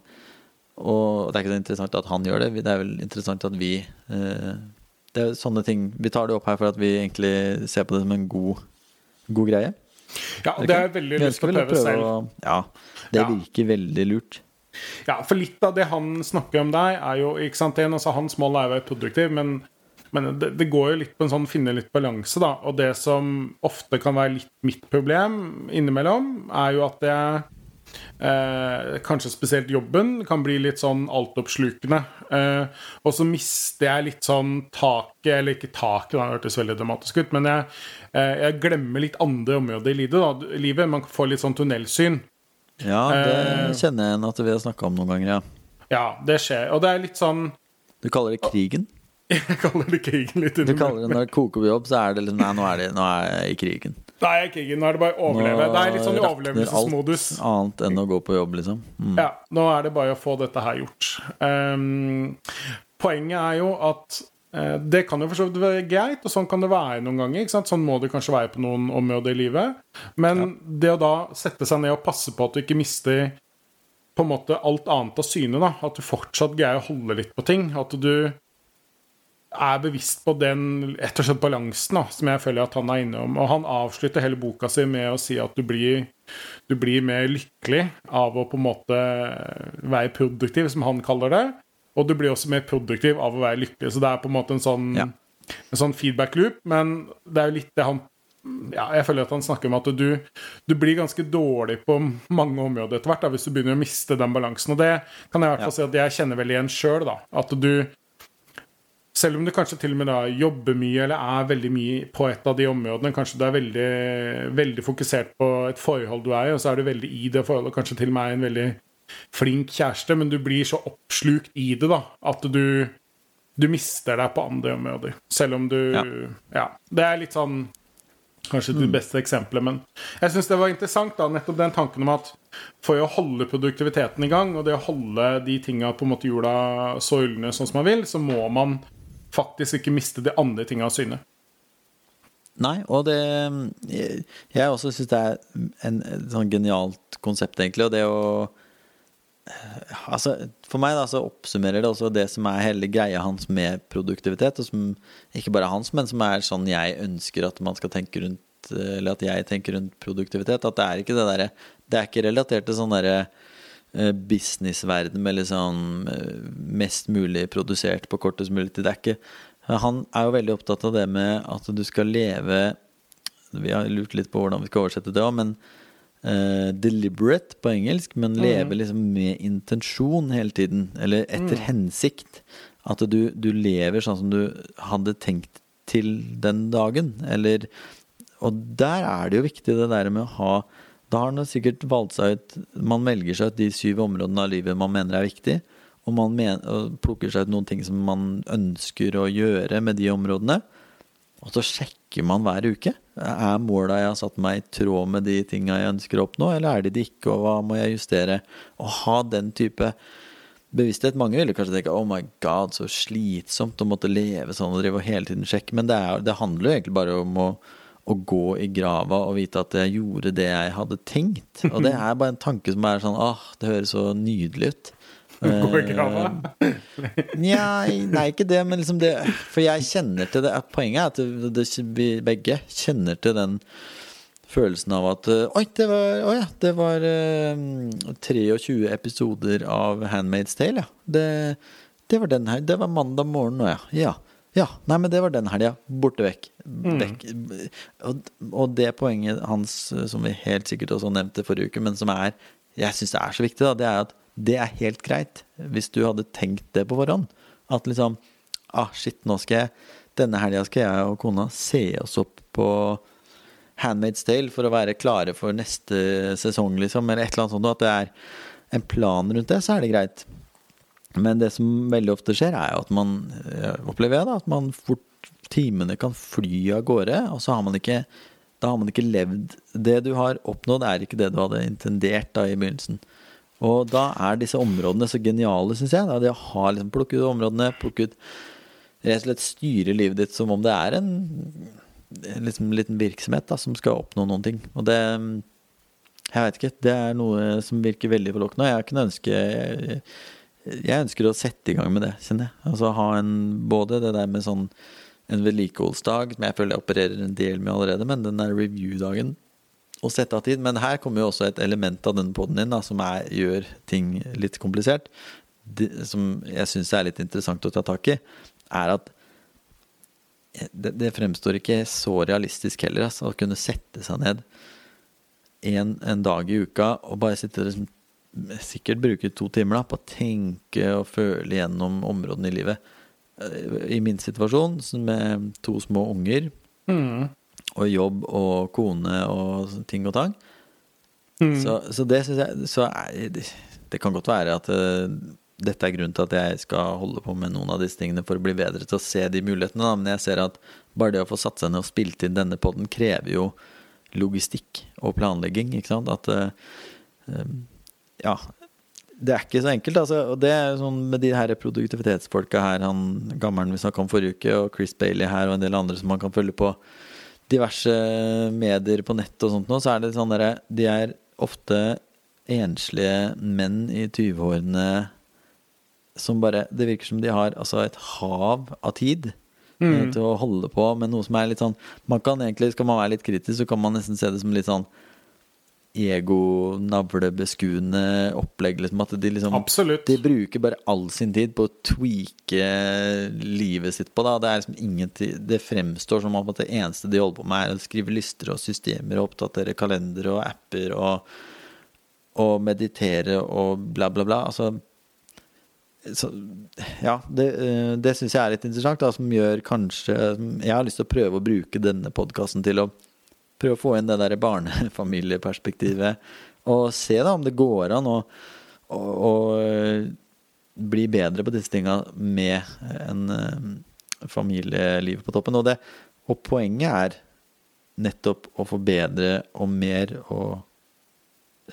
Og det er ikke så interessant at han gjør det, det er vel interessant at vi eh, Det er sånne ting Vi tar det opp her for at vi egentlig ser på det som en god, god greie. Ja, og det har jeg veldig lyst til å prøve selv. å Ja, det Ja. virker veldig lurt. Ja, for litt av det han snakker om der, er jo ikke sant, en, altså Hans mål er å være produktiv, men, men det, det går jo litt på en sånn finne litt balanse, da. Og det som ofte kan være litt mitt problem innimellom, er jo at jeg eh, Kanskje spesielt jobben kan bli litt sånn altoppslukende. Eh, og så mister jeg litt sånn taket Eller ikke taket, det hørtes veldig dramatisk ut, men jeg, eh, jeg glemmer litt andre områder i livet. Da. livet. Man får litt sånn tunnelsyn. Ja, det Eh. kjenner jeg igjen at vi har snakka om noen ganger, ja. Ja, det skjer. Og det er litt sånn Du kaller det krigen? Jeg kaller det krigen litt Du kaller det når det koker jobb, så er det liksom Nei, nå er, det, nå er jeg i krigen. Nei, krigen. Nå er det bare å overleve. Det er litt sånn i overlevelsesmodus. annet enn å gå på jobb, liksom. Mm. Ja, nå er det bare å få dette her gjort. Um, poenget er jo at eh, det kan jo for så vidt være greit, og sånn kan det være noen ganger. Sånn må det kanskje være på noen områder i livet. Men det å da sette seg ned og passe på at du ikke mister på en måte alt annet av syne, da. At du fortsatt greier å holde litt på ting. At du er bevisst på den ettersett balansen da, som jeg føler at han er innom. Og han avslutter hele boka si med å si at du blir, du blir mer lykkelig av å på en måte være produktiv, som han kaller det. Og du blir også mer produktiv av å være lykkelig. Så det er på en måte en sånn, Ja. en sånn feedback loop. Men det er jo litt det han ja, jeg føler at han snakker om at du, du blir ganske dårlig på mange områder etter hvert da, hvis du begynner å miste den balansen. Og det kan jeg i hvert fall si at jeg kjenner veldig igjen sjøl. At du selv om du kanskje til og med da jobber mye eller er veldig mye på et av de områdene, kanskje du er veldig, veldig fokusert på et forhold du er i, og så er du veldig i det forholdet, kanskje til og med er en veldig flink kjæreste, men du blir så oppslukt i det da, at du, du mister deg på andre områder. Selv om du Ja. Ja. Det er litt sånn Kanskje det beste eksempelet, men jeg syns det var interessant, da, nettopp den tanken om at for å holde produktiviteten i gang, og det å holde de tinga på en måte jorda så ulne sånn som man vil, så må man faktisk ikke miste de andre tinga av syne. Nei, og det Jeg, også syns det er en, et sånn genialt konsept, egentlig, og det å Altså, for meg da, så oppsummerer det også det som er hele greia hans med produktivitet, og som ikke bare hans, men som er sånn jeg ønsker at man skal tenke rundt Eller at jeg tenker rundt produktivitet. At det er ikke det derre Det er ikke relatert til sånn derre eh, businessverden med liksom eh, mest mulig produsert på kortest mulig tid. Det er ikke Han er jo veldig opptatt av det med at du skal leve Vi har lurt litt på hvordan vi skal oversette det òg, men uh, deliberate på engelsk, men leve liksom med intensjon hele tiden. Eller etter hensikt. At du, du lever sånn som du hadde tenkt til den dagen. Eller Og der er det jo viktig, det der med å ha Da har man sikkert valgt seg ut Man velger seg ut de syv områdene av livet man mener er viktig. Og man mener, og plukker seg ut noen ting som man ønsker å gjøre med de områdene. Og så sjekker man hver uke. Er måla jeg har satt meg i tråd med de tinga jeg ønsker å oppnå, eller er de det ikke, og hva må jeg justere? Å ha den type bevissthet. Mange ville kanskje tenke oh my god, så slitsomt å måtte leve sånn og drive og hele tiden sjekke, men det, er, det handler jo egentlig bare om å, å gå i grava og vite at jeg gjorde det jeg hadde tenkt. Og det er bare en tanke som er sånn åh, det høres så nydelig ut. [laughs] Gå i grava. Nja, nei, ikke det, men liksom det For jeg kjenner til det. Poenget er at det, vi begge kjenner til den følelsen av at eh, Oi, det var, å ja, det var uh, 23 episoder av Handmaid's Tale, ja. Det, det var den her. Det var mandag morgen nå, ja. ja. Ja, nei, men det var den helga. Borte vekk. Mm. Og, og det poenget hans, eh, som vi helt sikkert også nevnte forrige uke, men som er Jeg syns det er så viktig, da, det er at det er helt greit hvis du hadde tenkt det på forhånd. At liksom Ah, shit, nå skal jeg Denne helga skal jeg og kona se oss opp på Handmaid's Tale for å være klare for neste sesong, liksom, eller et eller annet sånt. At det er en plan rundt det, så er det greit. Men det som veldig ofte skjer, er jo at man eh, opplever da, at man fort timene kan fly av gårde, og så har man ikke da har man ikke levd Det du har oppnådd, er ikke det du hadde intendert da i begynnelsen. Og da er disse områdene så geniale, syns jeg. Da, det å liksom, plukket ut områdene, plukket Rett og slett styre livet ditt som om det er en liksom, liten virksomhet da, som skal oppnå noen ting. Og det Jeg veit ikke. Det er noe som virker veldig forlokkende. Jeg kunne ønske jeg, jeg ønsker å sette i gang med det, kjenner jeg. Altså ha en Både det der med sånn en vedlikeholdsdag, som jeg føler jeg opererer en del med allerede, men den der review-dagen å sette av tid. Men her kommer jo også et element av den poden din da, som er, gjør ting litt komplisert. Det, som jeg syns er litt interessant å ta tak i, er at det, det fremstår ikke så realistisk heller, altså, å kunne sette seg ned en, en dag i uka og bare sitte liksom, Sikkert bruke to timer da, på å tenke og føle gjennom områdene i livet. Eh, I min situasjon, med to små unger Mm. og jobb og kone og ting og tang, Mm. så, så det syns jeg så er, det, kan godt være at uh, dette er grunnen til at jeg skal holde på med noen av disse tingene for å bli bedre til å se de mulighetene. Da. Men jeg ser at bare det å få satt seg ned og spilt inn denne podden krever jo logistikk og planlegging. Ikke sant? At uh, eh, Ja. Det er ikke så enkelt. Altså. Og det er sånn med de her produktivitetsfolka her, han gammelen vi snakka om forrige uke, og Chris Bailey her, og en del andre som man kan følge på diverse medier på nett og sånt nå, så er det sånn derre De er ofte enslige menn i 20-årene som bare Det virker som de har altså et hav av tid Mm. til å holde på med noe som er litt sånn Man kan egentlig, skal man være litt kritisk, så kan man nesten se det som litt sånn ego-navlebeskuende opplegg. Liksom, at de liksom Absolutt. De bruker bare all sin tid på å tweake livet sitt på. Da. Det, er liksom ingenting, det fremstår som om at det eneste de holder på med, er å skrive lister og systemer og oppdatere kalendere og apper og, og meditere og bla, bla, bla. Altså så, ja, det, eh, det syns jeg er litt interessant, da, som gjør kanskje Jeg har lyst til å prøve å bruke denne podkasten til å prøve å få inn det der barnefamilieperspektivet. Og se da om det går an å, å, å bli bedre på disse tinga med en eh, familieliv på toppen. Og, det, og poenget er nettopp å få bedre og mer og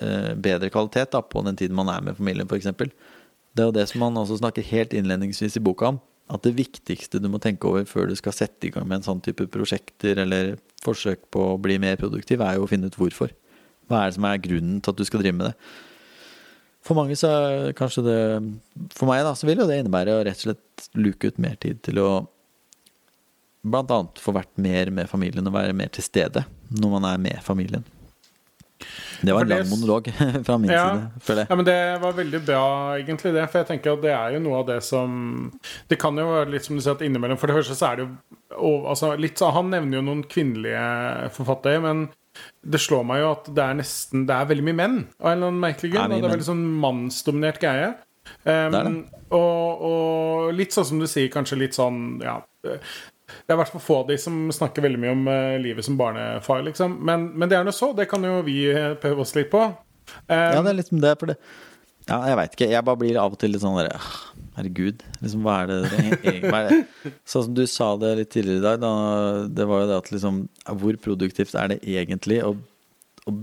eh, bedre kvalitet da, på den tiden man er med familien, f.eks. Det er jo det som man også snakker helt innledningsvis i boka om. At det viktigste du må tenke over før du skal sette i gang med en sånn type prosjekter eller forsøk på å bli mer produktiv, er jo å finne ut hvorfor. Hva er det som er grunnen til at du skal drive med det? For mange så er kanskje det For meg da, så vil jo det innebære å rett og slett luke ut mer tid til å blant annet få vært mer med familien og være mer til stede når man er med familien. Det var en lang monolog [laughs] fra min Ja. side, føler jeg. Ja, men Det var veldig bra, egentlig, det. For jeg tenker at det er jo noe av det som Det kan jo være litt som du sier at innimellom For det første så er det jo og, altså, litt Han nevner jo noen kvinnelige forfattere, men det slår meg jo at det er nesten Det er veldig mye menn, av en eller annen merkelig grunn. det er veldig sånn mannsdominert greie. Um, Det det. Og, og litt sånn som du sier, kanskje litt sånn Ja. Det er i hvert fall få av de som snakker veldig mye om uh, livet som barnefar, liksom. Men, men det er nå så. Det kan jo vi eh, prøve oss litt på. Um, Ja, det er liksom det, for det Ja, jeg veit ikke. Jeg bare blir av og til litt sånn der «Ah, Herregud, liksom, hva er det dere [laughs] er? Sånn som du sa det litt tidligere i dag, da, det var jo det at liksom Hvor produktivt er det egentlig å, å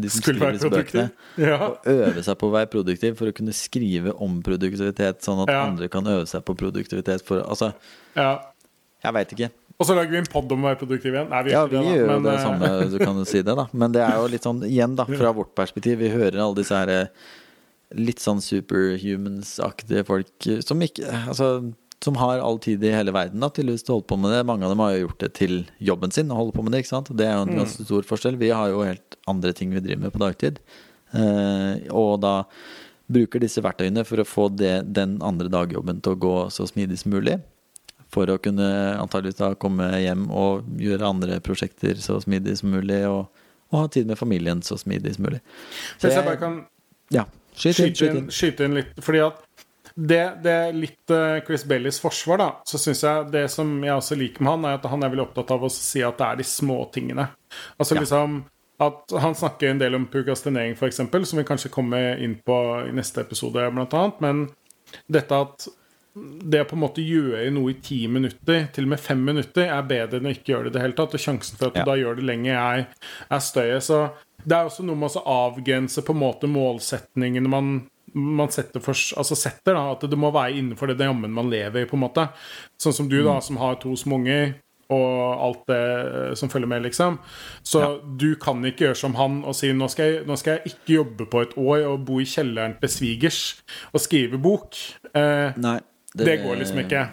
de som Skulle skriver være disse bøkene, produktiv. Ja. å øve seg på å være produktiv for å kunne skrive om produktivitet, sånn at Ja. andre kan øve seg på produktivitet for Altså, ja. Jeg veit ikke. Og så lager vi en pod om å være produktiv igjen. Nei, vi Ja, vi det, gjør jo det samme, eh, du kan si det, da. Men det er jo litt sånn, igjen, da, fra vårt perspektiv, vi hører alle disse her eh, litt sånn superhumans-aktige folk eh, som ikke Altså, som har all tid i hele verden da, tydeligvis til å holde på med det. Mange av dem har jo gjort det til jobben sin å holde på med det, ikke sant. Det er jo en ganske stor forskjell. Vi har jo helt andre ting vi driver med på dagtid. Eh, og da bruker disse verktøyene for å få det, den andre dagjobben til å gå så smidig som mulig. For å kunne antageligvis da komme hjem og gjøre andre prosjekter så smidig som mulig. Og, og ha tid med familien så smidig som mulig. Så jeg jeg- bare kan Ja, skyte, inn. skyte inn, inn. skyte inn litt Fordi at det, det er litt eh, Chris Baileys forsvar, da. Så syns jeg det som jeg også liker med han, er at han er veldig opptatt av å si at det er de små tingene. Altså Ja. liksom at Han snakker en del om prokrastinering, f.eks., som vi kanskje kommer inn på i neste episode, blant annet. Men dette at det å på en måte gjøre noe i ti minutter, til og med fem minutter, er bedre enn å ikke gjøre det i det hele tatt. Og sjansen for at Ja. du da gjør det lenger, er, er større. Så det er også noe med å avgrense på en måte målsetningene man, man setter, for, altså setter da, At det må være innenfor det rammen man lever i, på en måte. Sånn som du, da, som har to små unger. Og alt det som følger med, liksom. Så du kan ikke gjøre som han og si nå skal, jeg, nå skal jeg ikke jobbe på et år og bo i kjelleren til svigers og skrive bok. Eh, Nei. Det, går liksom ikke.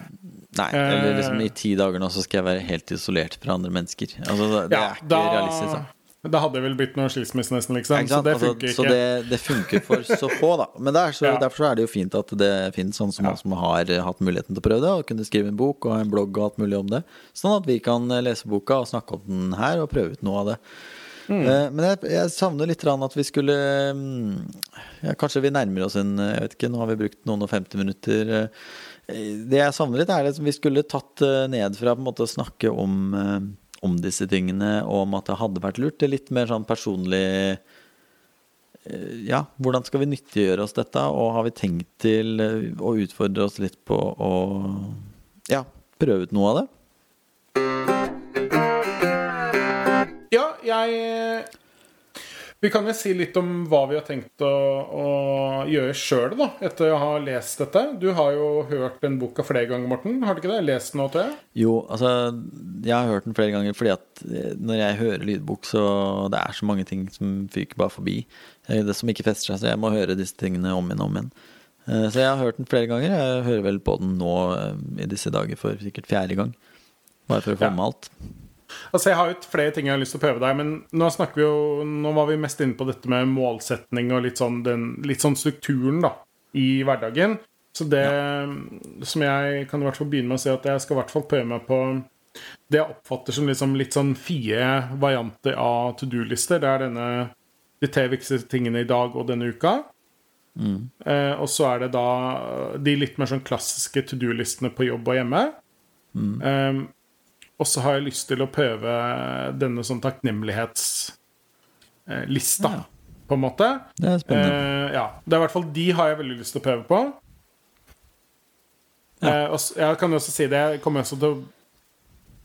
Nei, eller Eh, liksom i ti dager nå så skal jeg være helt isolert fra andre mennesker. Altså, det Ja, er ikke da, realistisk. Da. da hadde jeg vel blitt noe skilsmisse, nesten. liksom Så det Altså, funker så ikke. det, det funker for så få, da. Men det er så, [laughs] Ja. derfor så er det jo fint at det finnes sånne som Ja. som har hatt muligheten til å prøve det, og kunne skrive en bok og ha en blogg og alt mulig om det. Sånn at vi kan lese boka og snakke om den her og prøve ut noe av det. Mm. Men jeg, jeg savner litt at vi skulle mm, ja, Kanskje vi nærmer oss en Jeg vet ikke, nå har vi brukt noen og 50 minutter. Det jeg savner litt, er at vi skulle tatt eh, ned fra på en måte å snakke om, eh, om disse tingene, og om at det hadde vært lurt. Er litt mer sånn personlig eh, Ja, hvordan skal vi nyttiggjøre oss dette, og har vi tenkt til å utfordre oss litt på å ja, prøve ut noe av det? Ja, jeg Vi kan jo si litt om hva vi har tenkt å, å gjøre sjøl, da, etter å ha lest dette. Du har jo hørt den boka flere ganger, Morten. Har du ikke det? Lest den nå, tror jeg? Jo, altså Jeg har hørt den flere ganger fordi at eh, når jeg hører lydbok, så det er så mange ting som fyker bare forbi. Eh, Det som ikke fester seg, så jeg må høre disse tingene om igjen og om igjen. Eh, Så jeg har hørt den flere ganger. Jeg hører vel på den nå i disse dager for sikkert fjerde gang. Bare for å få Ja. med alt. Altså, Jeg har jo flere ting jeg har lyst til å prøve deg, men nå snakker vi jo Nå var vi mest inne på dette med målsetning og litt sånn, den, litt sånn strukturen da i hverdagen. Så det som jeg kan i hvert fall begynne med å si, at jeg skal i hvert fall prøve meg på det jeg oppfatter som liksom litt sånn fire varianter av to do-lister. Det er denne de tre viktigste tingene i dag og denne uka. Eh, og så er det da de litt mer sånn klassiske to do-listene på jobb og hjemme. Eh, og så har jeg lyst til å prøve denne sånn takknemlighetslista, Ja. på en måte. Det er spennende. Eh, ja. Det er i hvert fall de har jeg veldig lyst til å prøve på. Ja. Eh, og jeg kan jo også si det, jeg kommer også til å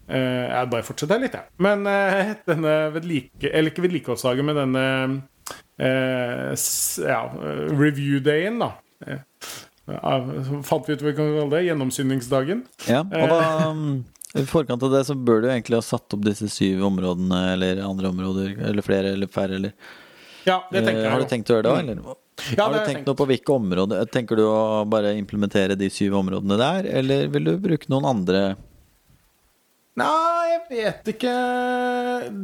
eh, Jeg bare fortsetter litt, jeg. Men eh, [laughs] denne vedlike... Eller ikke vedlikeholdsdagen, men denne eh, ja, review-dayen, da. Eh, fant vi ut hva vi kan kalle det? Gjennomsyningsdagen. Ja, og da mm, I forkant av det så bør du egentlig ha satt opp disse syv områdene, eller andre områder, eller flere, eller færre, eller Ja, det tenker Eh, jeg Har du tenkt å gjøre det òg, eller? Ja, har du tenkt noe på hvilke områder? Tenker du å bare implementere de syv områdene der, eller vil du bruke noen andre? Nei, jeg vet ikke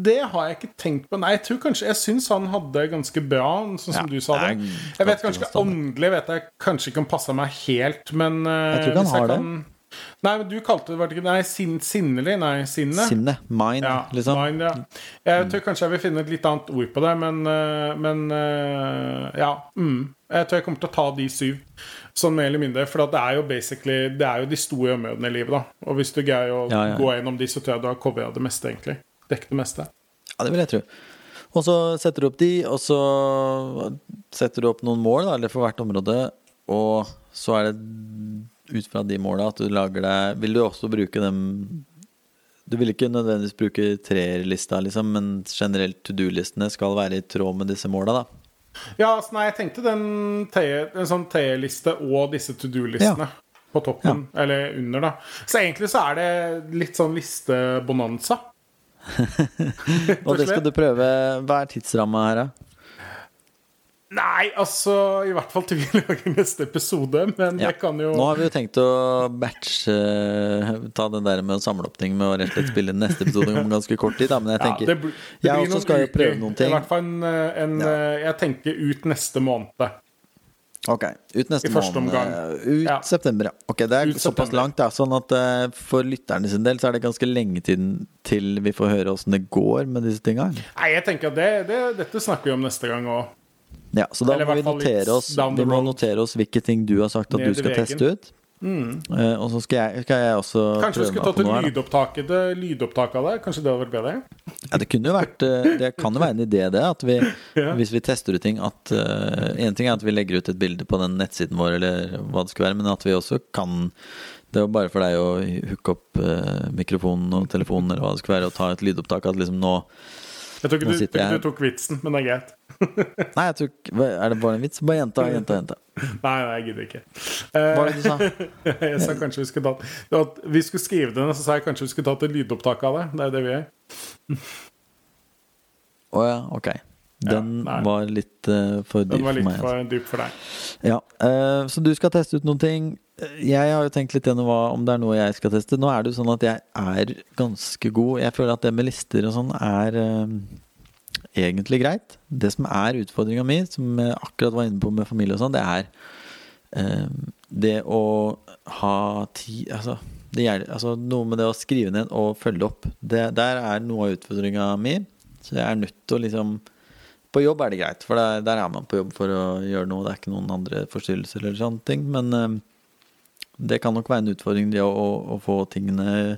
Det har jeg ikke tenkt på. Nei, jeg tror kanskje Jeg syns han hadde ganske bra, sånn som Ja, du sa det. Jeg vet kanskje åndelig vet jeg kanskje ikke om passa meg helt, men eh, Jeg tror ikke han har kan, har det. Nei, men du kalte det var det ikke Nei, sin, sinnelig? Nei, sinne. Sinne. Mind, Ja, liksom. mind, ja. Jeg tror kanskje jeg vil finne et litt annet ord på det, men, eh, men eh, ja. Mm. Jeg tror jeg kommer til å ta de syv, sånn mer eller mindre. For det er jo basically Det er jo de store områdene i livet, da. Og hvis du greier å ja. gå gjennom de, så tror jeg du har covra det meste, egentlig. Dekket det meste. Ja, det vil jeg tro. Og så setter du opp de, og så setter du opp noen mål, da, eller for hvert område, og så er det ut fra de måla at du lager deg Vil du også bruke dem Du vil ikke nødvendigvis bruke treerlista, liksom, men generelt to do-listene skal være i tråd med disse måla, da. Ja, altså, nei, jeg tenkte den en sånn T-liste og disse to do-listene på toppen, eller under, da. Så egentlig så er det litt sånn listebonanza. [laughs] Og det skal du prøve. Hva er tidsramma her, da? Nei, altså I hvert fall til vi [laughs] lager neste episode, men Ja. jeg kan jo Nå har vi jo tenkt å batche Ta det der med å samle opp ting med å rett og slett spille neste episode om ganske kort tid, da. Men jeg ja, tenker det, bl- det Jeg også skal jo prøve noen ting. I hvert fall en, eh, en Ja. eh, Jeg tenker ut neste måned. Ok, ut neste I første måned. omgang. Ut Ja. september, ja. Ok, Det er Ut såpass september. langt, da. Sånn at eh, for lytterne sin del så er det ganske lenge tiden til vi får høre åssen det går med disse tinga. Nei, jeg tenker at det, det, dette snakker vi om neste gang òg. Ja, så da må vi notere oss Vi må notere oss hvilke ting du har sagt at du skal teste ut. Eh, og så skal jeg, skal jeg også Kanskje prøve skulle tatt på et noe lydopptak, av det? Kanskje det hadde vært bedre? Ja, det kunne jo vært eh, Det kan jo være en idé, det. At vi, [laughs] Ja. hvis vi tester ut ting at uh, En ting er at vi legger ut et bilde på den nettsiden vår, eller hva det skulle være, men at vi også kan Det er bare for deg å hooke opp uh, mikrofonen og telefonen eller hva det skulle være, og ta et lydopptak. At liksom nå Jeg tror ikke du, jeg du tok vitsen, men det er greit. [laughs] Nei, jeg tok Er det bare en vits? Bare gjenta, gjenta, gjenta. Nei, nei, jeg gidder ikke. Hva Eh, var det du sa? [laughs] jeg sa kanskje vi skulle tatt Vi skulle skrive det ned, så sa jeg kanskje vi skulle tatt et lydopptak av det. Det er det vi gjør. Å ja, ok. Den ja, var litt uh, for dyp Den var for litt meg. Altså. for dyp for deg. Ja, uh, Så du skal teste ut noen ting. Jeg har jo tenkt litt gjennom hva, om det er noe jeg skal teste. Nå er det jo sånn at jeg er ganske god. Jeg føler at det med lister og sånn er uh, egentlig greit. Det som er utfordringa mi, som jeg akkurat var inne på med familie og sånn, det er eh, det å ha tid Altså, det gjelder, altså noe med det å skrive ned og følge opp. Det, der er noe av utfordringa mi. Så jeg er nødt til å liksom På jobb er det greit, for der, der er man på jobb for å gjøre noe. Det er ikke noen andre forstyrrelser eller sånne ting. Men eh, det kan nok være en utfordring, det å, å, å få tingene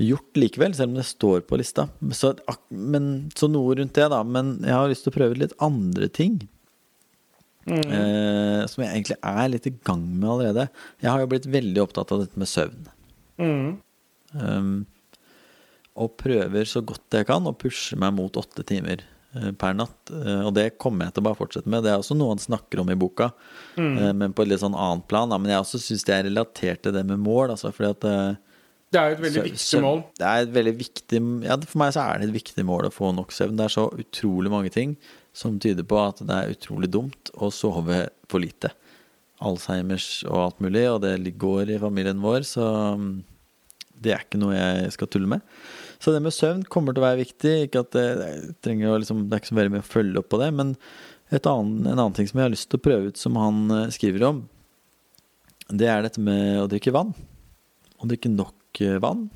gjort likevel, selv om det står på lista. Så, men, så noe rundt det, da. Men jeg har lyst til å prøve litt andre ting. Mm. Eh, som jeg egentlig er litt i gang med allerede. Jeg har jo blitt veldig opptatt av dette med søvn. Mm. Um, og prøver så godt jeg kan å pushe meg mot åtte timer per natt. Uh, og det kommer jeg til å bare fortsette med. Det er også noe han snakker om i boka, Mm. uh, men på et litt sånn annet plan. Men jeg også syns det er relatert til det med mål. Altså, fordi at Det er jo et veldig søvn- viktig mål. Det er et veldig viktig Ja, for meg så er det et viktig mål å få nok søvn. Det er så utrolig mange ting som tyder på at det er utrolig dumt å sove for lite. Alzheimers og alt mulig, og det går i familien vår, så mm, det er ikke noe jeg skal tulle med. Så det med søvn kommer til å være viktig. Ikke at det, trenger å liksom, det er ikke så veldig mye å følge opp på det, men et annen, en annen ting som jeg har lyst til å prøve ut, som han eh, skriver om, det er dette med å drikke vann. Å drikke nok eh, vann.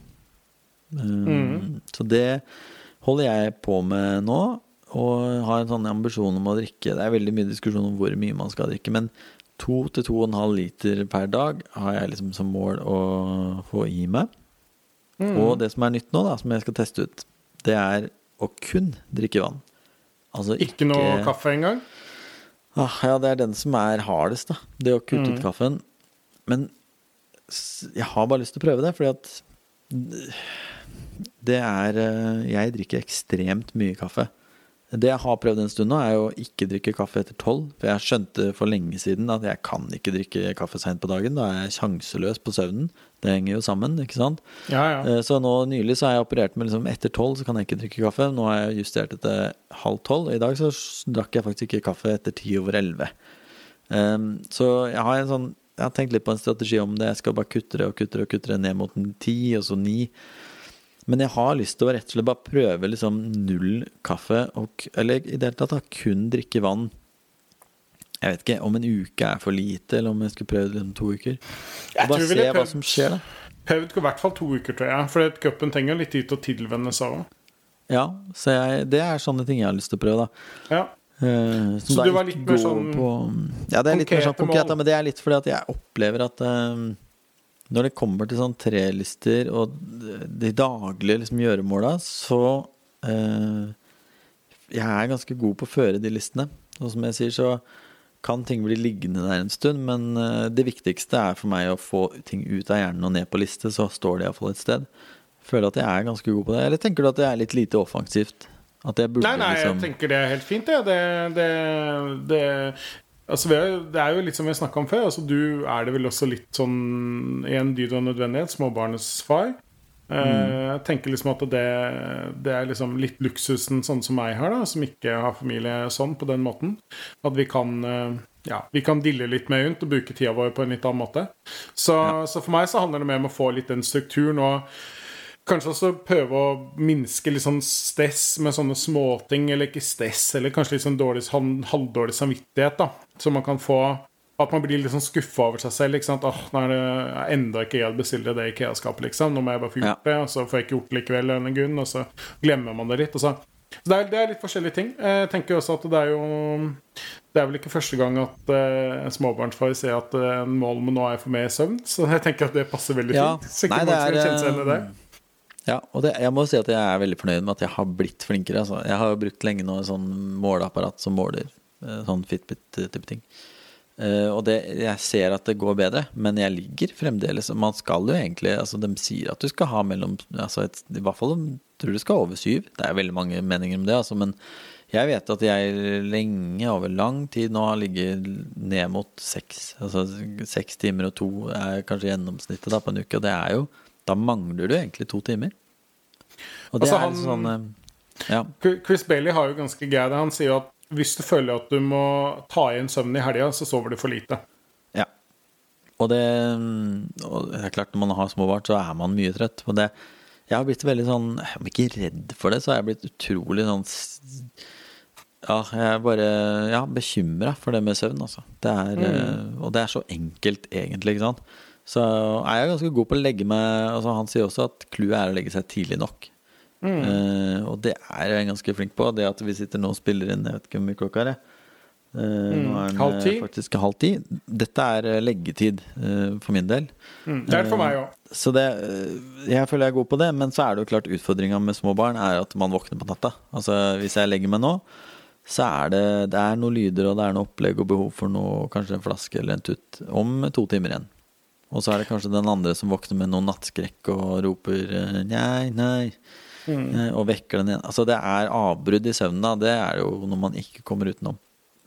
Um, Mhm. Så det holder jeg på med nå, og har en sånn ambisjon om å drikke Det er veldig mye diskusjon om hvor mye man skal drikke, men to til to og en halv liter per dag har jeg liksom som mål å få i meg. Mm. Og det som er nytt nå, da, som jeg skal teste ut, det er å kun drikke vann. Altså Ikke noe kaffe engang? Ah, ja, det er den som er hardest, da. Det å kutte Mm. ut kaffen. Men jeg har bare lyst til å prøve det, fordi at det er eh, Jeg drikker ekstremt mye kaffe. Det jeg har prøvd en stund nå, er å ikke drikke kaffe etter tolv. For jeg skjønte for lenge siden at jeg kan ikke drikke kaffe seint på dagen. Da er jeg sjanseløs på søvnen. Det henger jo sammen, ikke sant. Ja, ja. Eh, Så nå nylig så har jeg operert med liksom etter tolv så kan jeg ikke drikke kaffe. Nå har jeg justert det til halv tolv. I dag så drakk jeg faktisk ikke kaffe etter ti over elleve. Um, så jeg har en sånn Jeg har tenkt litt på en strategi om det. Jeg skal bare kutte det og kutte det og kutte det ned mot ti, og så ni. Men jeg har lyst til å rett og slett bare prøve liksom null kaffe, og, eller i det hele tatt kun drikke vann. Jeg vet ikke om en uke er for lite, eller om jeg skulle prøve liksom to uker. Jeg Og bare se hva som skjer, da. Prøvd i hvert fall to uker, tror jeg. For cupen trenger litt tid til å tilvenne seg òg. Ja, så jeg, det er sånne ting jeg har lyst til å prøve, da. Ja. Uh, Så du var litt mer sånn på Ja, det er litt mer sånn konkret, da, men det er litt fordi at jeg opplever at eh, når det kommer til sånn trelister og de daglige liksom, gjøremåla, så uh, Jeg er ganske god på å føre de listene. Og som jeg sier, så kan ting bli liggende der en stund, men eh, det viktigste er for meg å få ting ut av hjernen og ned på liste, så står det iallfall et sted. Føler at jeg er ganske god på det. Eller tenker du at det er litt lite offensivt? At jeg burde Nei, nei, jeg liksom tenker det er helt fint, ja. det, det, det Altså, det er jo litt som vi snakka om før. Altså, du er det vel også litt sånn i en dyd og nødvendighet, småbarnets far. Eh, Jeg tenker liksom at det, det er liksom litt luksusen sånn som meg har, da, som ikke har familie sånn på den måten. At vi kan eh, ja, vi kan dille litt mer rundt og bruke tida vår på en litt annen måte. Så, så for meg så handler det mer om å få litt den strukturen. og Kanskje også prøve å minske litt sånn stress med sånne småting, eller ikke stress, eller kanskje litt sånn dårlig, halvdårlig samvittighet, da. Så man kan få At man blir litt sånn skuffa over seg selv. ikke sant? Åh, nå er det enda ikke jeg bestilte det IKEA-skapet, liksom. Nå må jeg bare få gjort det, og så får jeg ikke gjort det likevel en grunn, og så glemmer man det litt. og så så det er, det er litt forskjellige ting. Jeg tenker også at det er jo Det er vel ikke første gang at uh, småbarnsfar sier at uh, målet med nå er få mer søvn, så jeg tenker at det passer veldig Ja. fint. Så ikke Nei, det er, kjenne seg igjen i det. Ja, og det, jeg må si at jeg er veldig fornøyd med at jeg har blitt flinkere. Altså. Jeg har brukt lenge nå et sånn måleapparat som måler eh, sånn Fitbit-type ting. Eh, og det, jeg ser at det går bedre, men jeg ligger fremdeles Man skal jo egentlig Altså, de sier at du skal ha mellom altså et, I hvert fall tror du skal over syv. Det er veldig mange meninger om det, altså, men jeg vet at jeg lenge, over lang tid nå, har ligget ned mot seks. Altså seks timer og to er kanskje gjennomsnittet da, på en uke, og det er jo Da mangler du egentlig to timer. Og det Altså, er han- sånn eh, Ja. Chris Bailey har jo ganske det. Han sier jo at hvis du føler at du må ta igjen søvnen i helga, så sover du for lite. Ja. Og det, og det er klart, når man har små barn, så er man mye trøtt. Og det, jeg har blitt veldig sånn Om ikke redd for det, så har jeg blitt utrolig sånn Ja, jeg er bare ja, bekymra for det med søvn, altså. Det er, mm. Og det er så enkelt, egentlig, ikke sant. Så er jeg ganske god på å legge meg altså Han sier også at clouet er å legge seg tidlig nok. Eh, og det er jeg ganske flink på. Det at vi sitter nå og spiller inn Jeg vet ikke hvor mye klokka er. Uh, mm. nå er den Halv ti? eh, faktisk halv ti. Dette er leggetid uh, for min del. Mm, det er for meg òg. Så det, jeg føler jeg er god på det, men så er det jo klart utfordringa med små barn er at man våkner på natta. Altså Hvis jeg legger meg nå, så er det, det er noen lyder og det er noe opplegg og behov for noe, kanskje en flaske eller en tutt, om to timer igjen. Og så er det kanskje den andre som våkner med noe nattskrekk og roper nei, nei, eh, og vekker den igjen. Altså det er avbrudd i søvnen, da. Det er jo noe man ikke kommer utenom.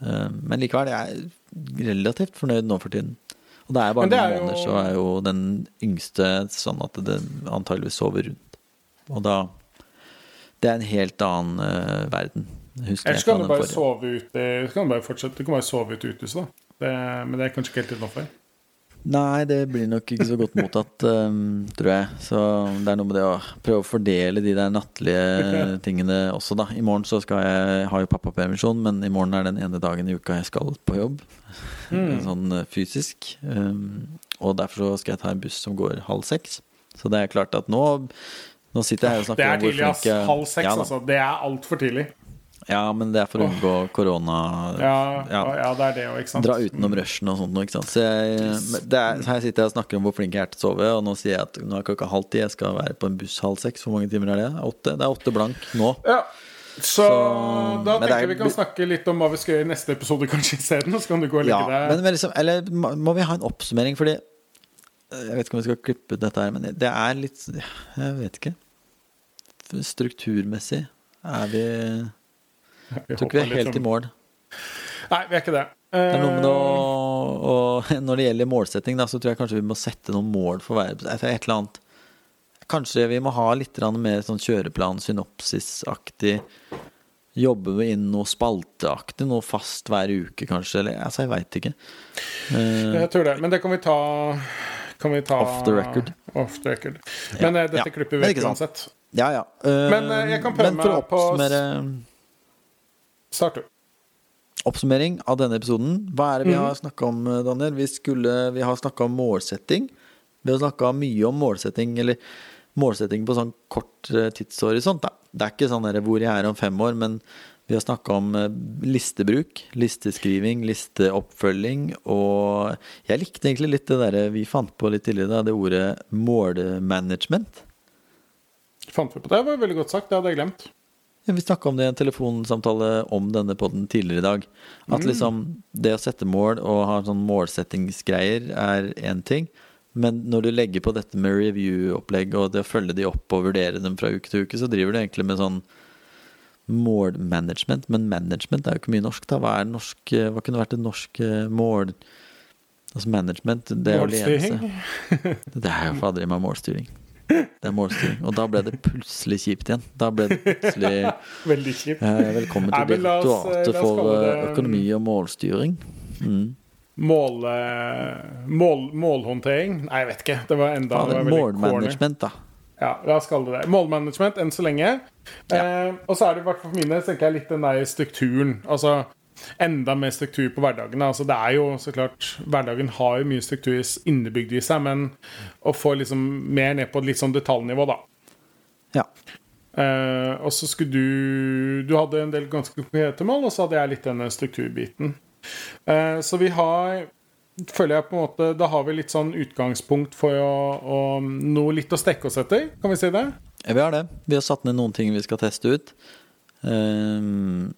Eh, Men likevel, jeg er relativt fornøyd nå for tiden. Og det er bare noen er jo- måneder, så er jo den yngste sånn at det antageligvis sover rundt. Og da Det er en helt annen uh, verden. Husker Ellers kan du bare forrige. sove ute. Du kan bare fortsette. Du kan bare sove ute i uthuset, da. Det, men det er kanskje ikke helt innafor. Nei, det blir nok ikke så godt mottatt, um, tror jeg. Så det er noe med det å prøve å fordele de der nattlige [laughs] tingene også, da. I morgen så skal jeg har jo pappapermisjon, men i morgen er den ene dagen i uka jeg skal på jobb. [laughs] Sånn eh, fysisk. Um, og derfor så skal jeg ta en buss som går halv seks. Så det er klart at nå Nå sitter jeg her og Det snakker er om hvor tidlig, ass. flink jeg Halv seks, ja, altså. Det er altfor tidlig. Ja, men det er for å unngå korona. Ja, Ja. ja. det er det òg, ikke sant. Dra utenom rushen og sånt ikke sant. Så jeg, det er, her sitter jeg og snakker om hvor flink jeg er til å sove, og nå sier jeg at nå er klokka halv ti, jeg skal være på en buss halv seks. Hvor mange timer er det? Åtte? Det er åtte blank nå. Ja. Så, Så- da tenker er- jeg vi kan snakke litt om hva vi skal gjøre i neste episode, kanskje isteden. Så kan du gå og Ja, legge deg men, men liksom, eller må vi ha en oppsummering, fordi Jeg vet ikke om vi skal klippe ut dette her, men det er litt Jeg vet ikke. Strukturmessig er vi Vi Tror ikke vi er helt i sånn- mål. Nei, vi er ikke det. Det er noe med det Eh, å, og Når det gjelder målsetting, da, så tror jeg kanskje vi må sette noen mål for hver Et eller annet Kanskje vi må ha litt mer sånn kjøreplan, synopsisaktig. Jobbe inn noe spalteaktig, noe fast hver uke, kanskje. Eller altså, jeg veit ikke. Eh, Jeg tror det. Men det kan vi ta kan vi ta Off the record. Off the record. Men Ja. eh, dette Ja. klipper vi ikke vekk uansett. ja, ja. Uh, Men, jeg kan prøve meg på- Start, du. Oppsummering av denne episoden. Hva er det vi Mhm. har snakka om, eh, Daniel? Vi, skulle, vi har snakka om målsetting. Vi har snakka mye om målsetting, eller målsetting på sånn kort eh, tidshorisont. Da. Det er ikke sånn der hvor jeg er om fem år, men vi har snakka om eh, listebruk, listeskriving, listeoppfølging, og jeg likte egentlig litt det derre vi fant på litt tidligere, da, det ordet målmanagement. Fant vi på det? Det var veldig godt sagt. Det hadde jeg glemt. Vi snakka om det i en telefonsamtale om denne podden tidligere i dag. At liksom det å sette mål og ha sånn målsettingsgreier er én ting. Men når du legger på dette med review-opplegg og det å følge de opp og vurdere dem fra uke til uke, så driver du egentlig med sånn målmanagement. Men management er jo ikke mye norsk, da. Hva norsk Hva kunne vært det norske eh, mål... Altså management, det er jo ledelse. [laughs] Det er jo fader i meg målstyring. Det er målstyring. Og da ble det plutselig kjipt igjen. Da ble det plutselig [laughs] Veldig kjipt. Eh, Velkommen til eh, Direktoratet for eh, økonomi og målstyring. Mm. Mål, eh, mål, målhåndtering? Nei, jeg vet ikke. Det var enda Faen, det var. Målmanagement, da. Ja, la oss kalle det det. Målmanagement enn så lenge. Eh, og så er det i hvert fall for min del tenker jeg litt den der strukturen. Altså enda mer struktur på hverdagen. Altså det er jo så klart Hverdagen har jo mye struktur innebygd i seg, men å få liksom mer ned på litt sånn detaljnivå, da. Ja. Uh, og så skulle du Du hadde en del ganske konkrete mål, og så hadde jeg litt denne strukturbiten. Uh, så vi har Føler jeg på en måte Da har vi litt sånn utgangspunkt for å, å Noe litt å stekke oss etter, kan vi si det? Ja, Vi har det. Vi har satt ned noen ting vi skal teste ut. Ehm,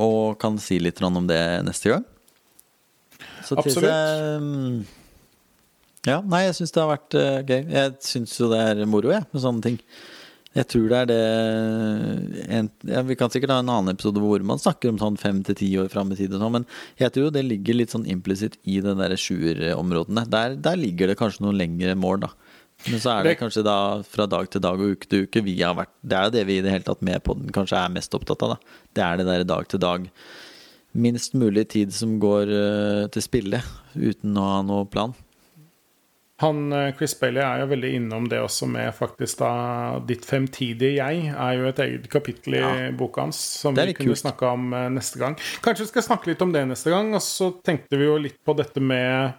og kan si litt om det neste gang. Så Absolutt. seg, mm, Ja, nei, jeg syns det har vært uh, gøy. Jeg syns jo det er moro, jeg, med sånne ting. Jeg tror det er det en, ja, Vi kan sikkert ha en annen episode hvor man snakker om sånn fem til ti år fram i tid, og sånn, men jeg tror det ligger litt sånn implisitt i de der sjuerområdene. Der, der ligger det kanskje noen lengre mål, da. Men så er det, kanskje da fra dag til dag og uke til uke vi har vært Det er jo det vi i det hele tatt med på den kanskje er mest opptatt av, da. Det er det der dag til dag. Minst mulig tid som går uh, til spille uten å ha noe plan. Han, eh, Chris Bailey er jo veldig innom det også med faktisk da Ditt fremtidige jeg er jo et eget kapittel i Ja. boka hans som vi kunne snakke om eh, neste gang. Kanskje vi skal snakke litt om det neste gang. Og så tenkte vi jo litt på dette med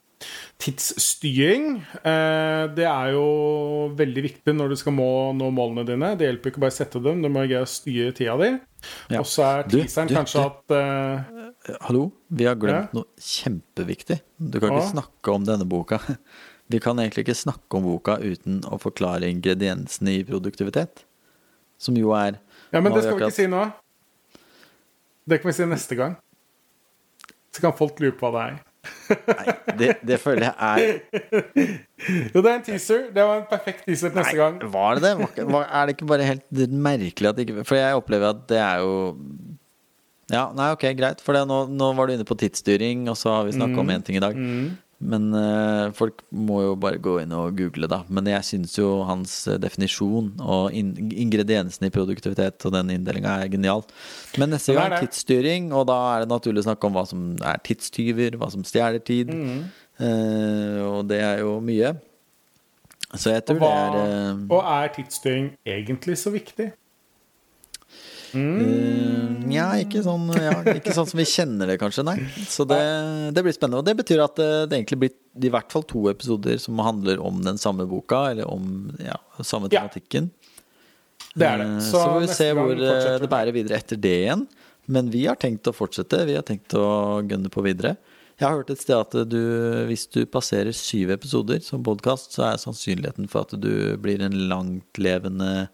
tidsstyring. Eh, det er jo veldig viktig når du skal må, nå målene dine. Det hjelper ikke bare å sette dem, du må greie å styre tida di. Ja. Og så er teaseren kanskje du. at eh, Hallo, vi har glemt Ja. noe kjempeviktig. Du kan ikke ja. snakke om denne boka. [laughs] Vi kan egentlig ikke snakke om boka uten å forklare ingrediensene i produktivitet. Som jo er Ja, men det skal vi ikke si nå. Det kan vi si neste gang. Så kan folk lure på hva det er. Nei, det, det føler jeg er Jo, det er en teaser. Det var en perfekt teaser til neste gang. Var det det? Var, er det ikke bare helt merkelig at ikke For jeg opplever at det er jo Ja, nei, ok, greit. For det, nå, nå var du inne på tidsstyring, og så har vi snakka om én ting i dag. Men eh, folk må jo bare gå inn og google, da. Men jeg syns jo hans eh, definisjon og in ingrediensene i produktivitet og den inndelinga er genial. Men neste gang tidsstyring, og da er det naturlig å snakke om hva som er tidstyver, hva som stjeler tid. Eh, og det er jo mye. Så jeg tror hva, det er uh, og er tidsstyring egentlig så viktig? Eh, Nja, ikke sånn, ja, ikke sånn som vi kjenner det, kanskje, nei. Så det, det blir spennende. Og det betyr at eh, det egentlig blir i hvert fall to episoder som handler om den samme boka, eller om ja, samme Ja. tematikken. Det er det. Eh, Så Så får vi se hvor eh, det bærer videre etter det igjen. Men vi har tenkt å fortsette. Vi har tenkt å gunne på videre. Jeg har hørt et sted at du, hvis du passerer syv episoder som podkast, så er sannsynligheten for at du blir en langtlevende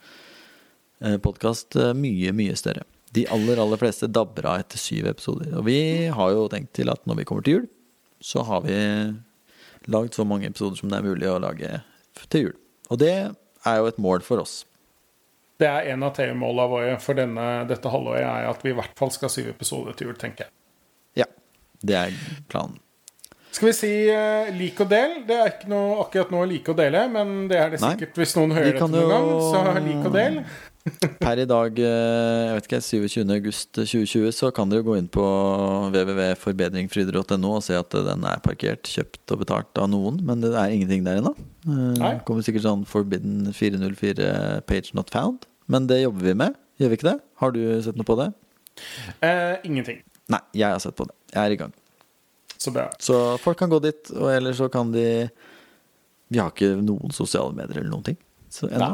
podkast mye, mye større. De aller, aller fleste dabber av etter syv episoder. Og vi har jo tenkt til at når vi kommer til jul, så har vi lagd så mange episoder som det er mulig å lage til jul. Og det er jo et mål for oss. Det er en av TV-måla våre for denne, dette halvåret, er at vi i hvert fall skal ha syv episoder til jul, tenker jeg. Ja. Det er planen. Skal vi si uh, lik og del? Det er ikke noe akkurat nå like og dele, men det er det Nei. sikkert hvis noen hører kan dette noen gang. Så lik og del. Per i dag, eh, jeg vet ikke, 27. august 2020, så kan dere gå inn på www.forbedringfryder.no og se at den er parkert, kjøpt og betalt av noen, men det er ingenting der ennå. Eh, Det kommer sikkert sånn Forbidden 404 page not found, men det jobber vi med, gjør vi ikke det? Har du sett noe på det? Eh, ingenting. Nei, jeg har sett på det. Jeg er i gang. Så bra. Så folk kan gå dit, og ellers så kan de Vi har ikke noen sosiale medier eller noen ting. Så ennå.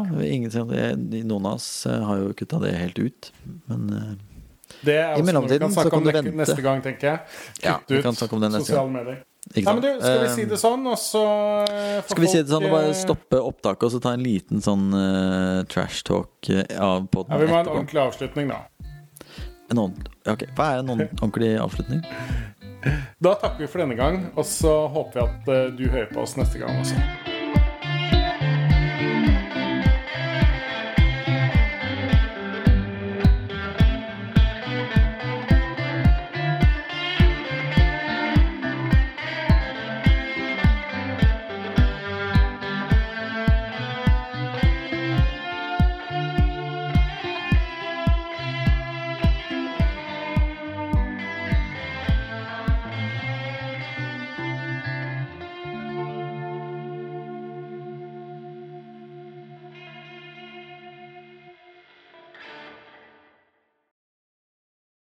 Noen av oss eh, har jo kutta det helt ut. Men eh, Det er også noe vi kan så snakke om neste gang, tenker jeg. Ja, vi kan snakke om det neste sosiale gang. medier. Nei, men du, skal vi Eh, si det sånn, og så eh, Skal vi si det sånn og bare eh, stoppe opptaket og så ta en liten sånn uh, trash talk av poden etterpå? Ja, vi må ha en ordentlig avslutning, da. En ordentlig, ok, Hva er en [laughs] ordentlig avslutning? Da takker vi for denne gang, og så håper vi at eh, du hører på oss neste gang også.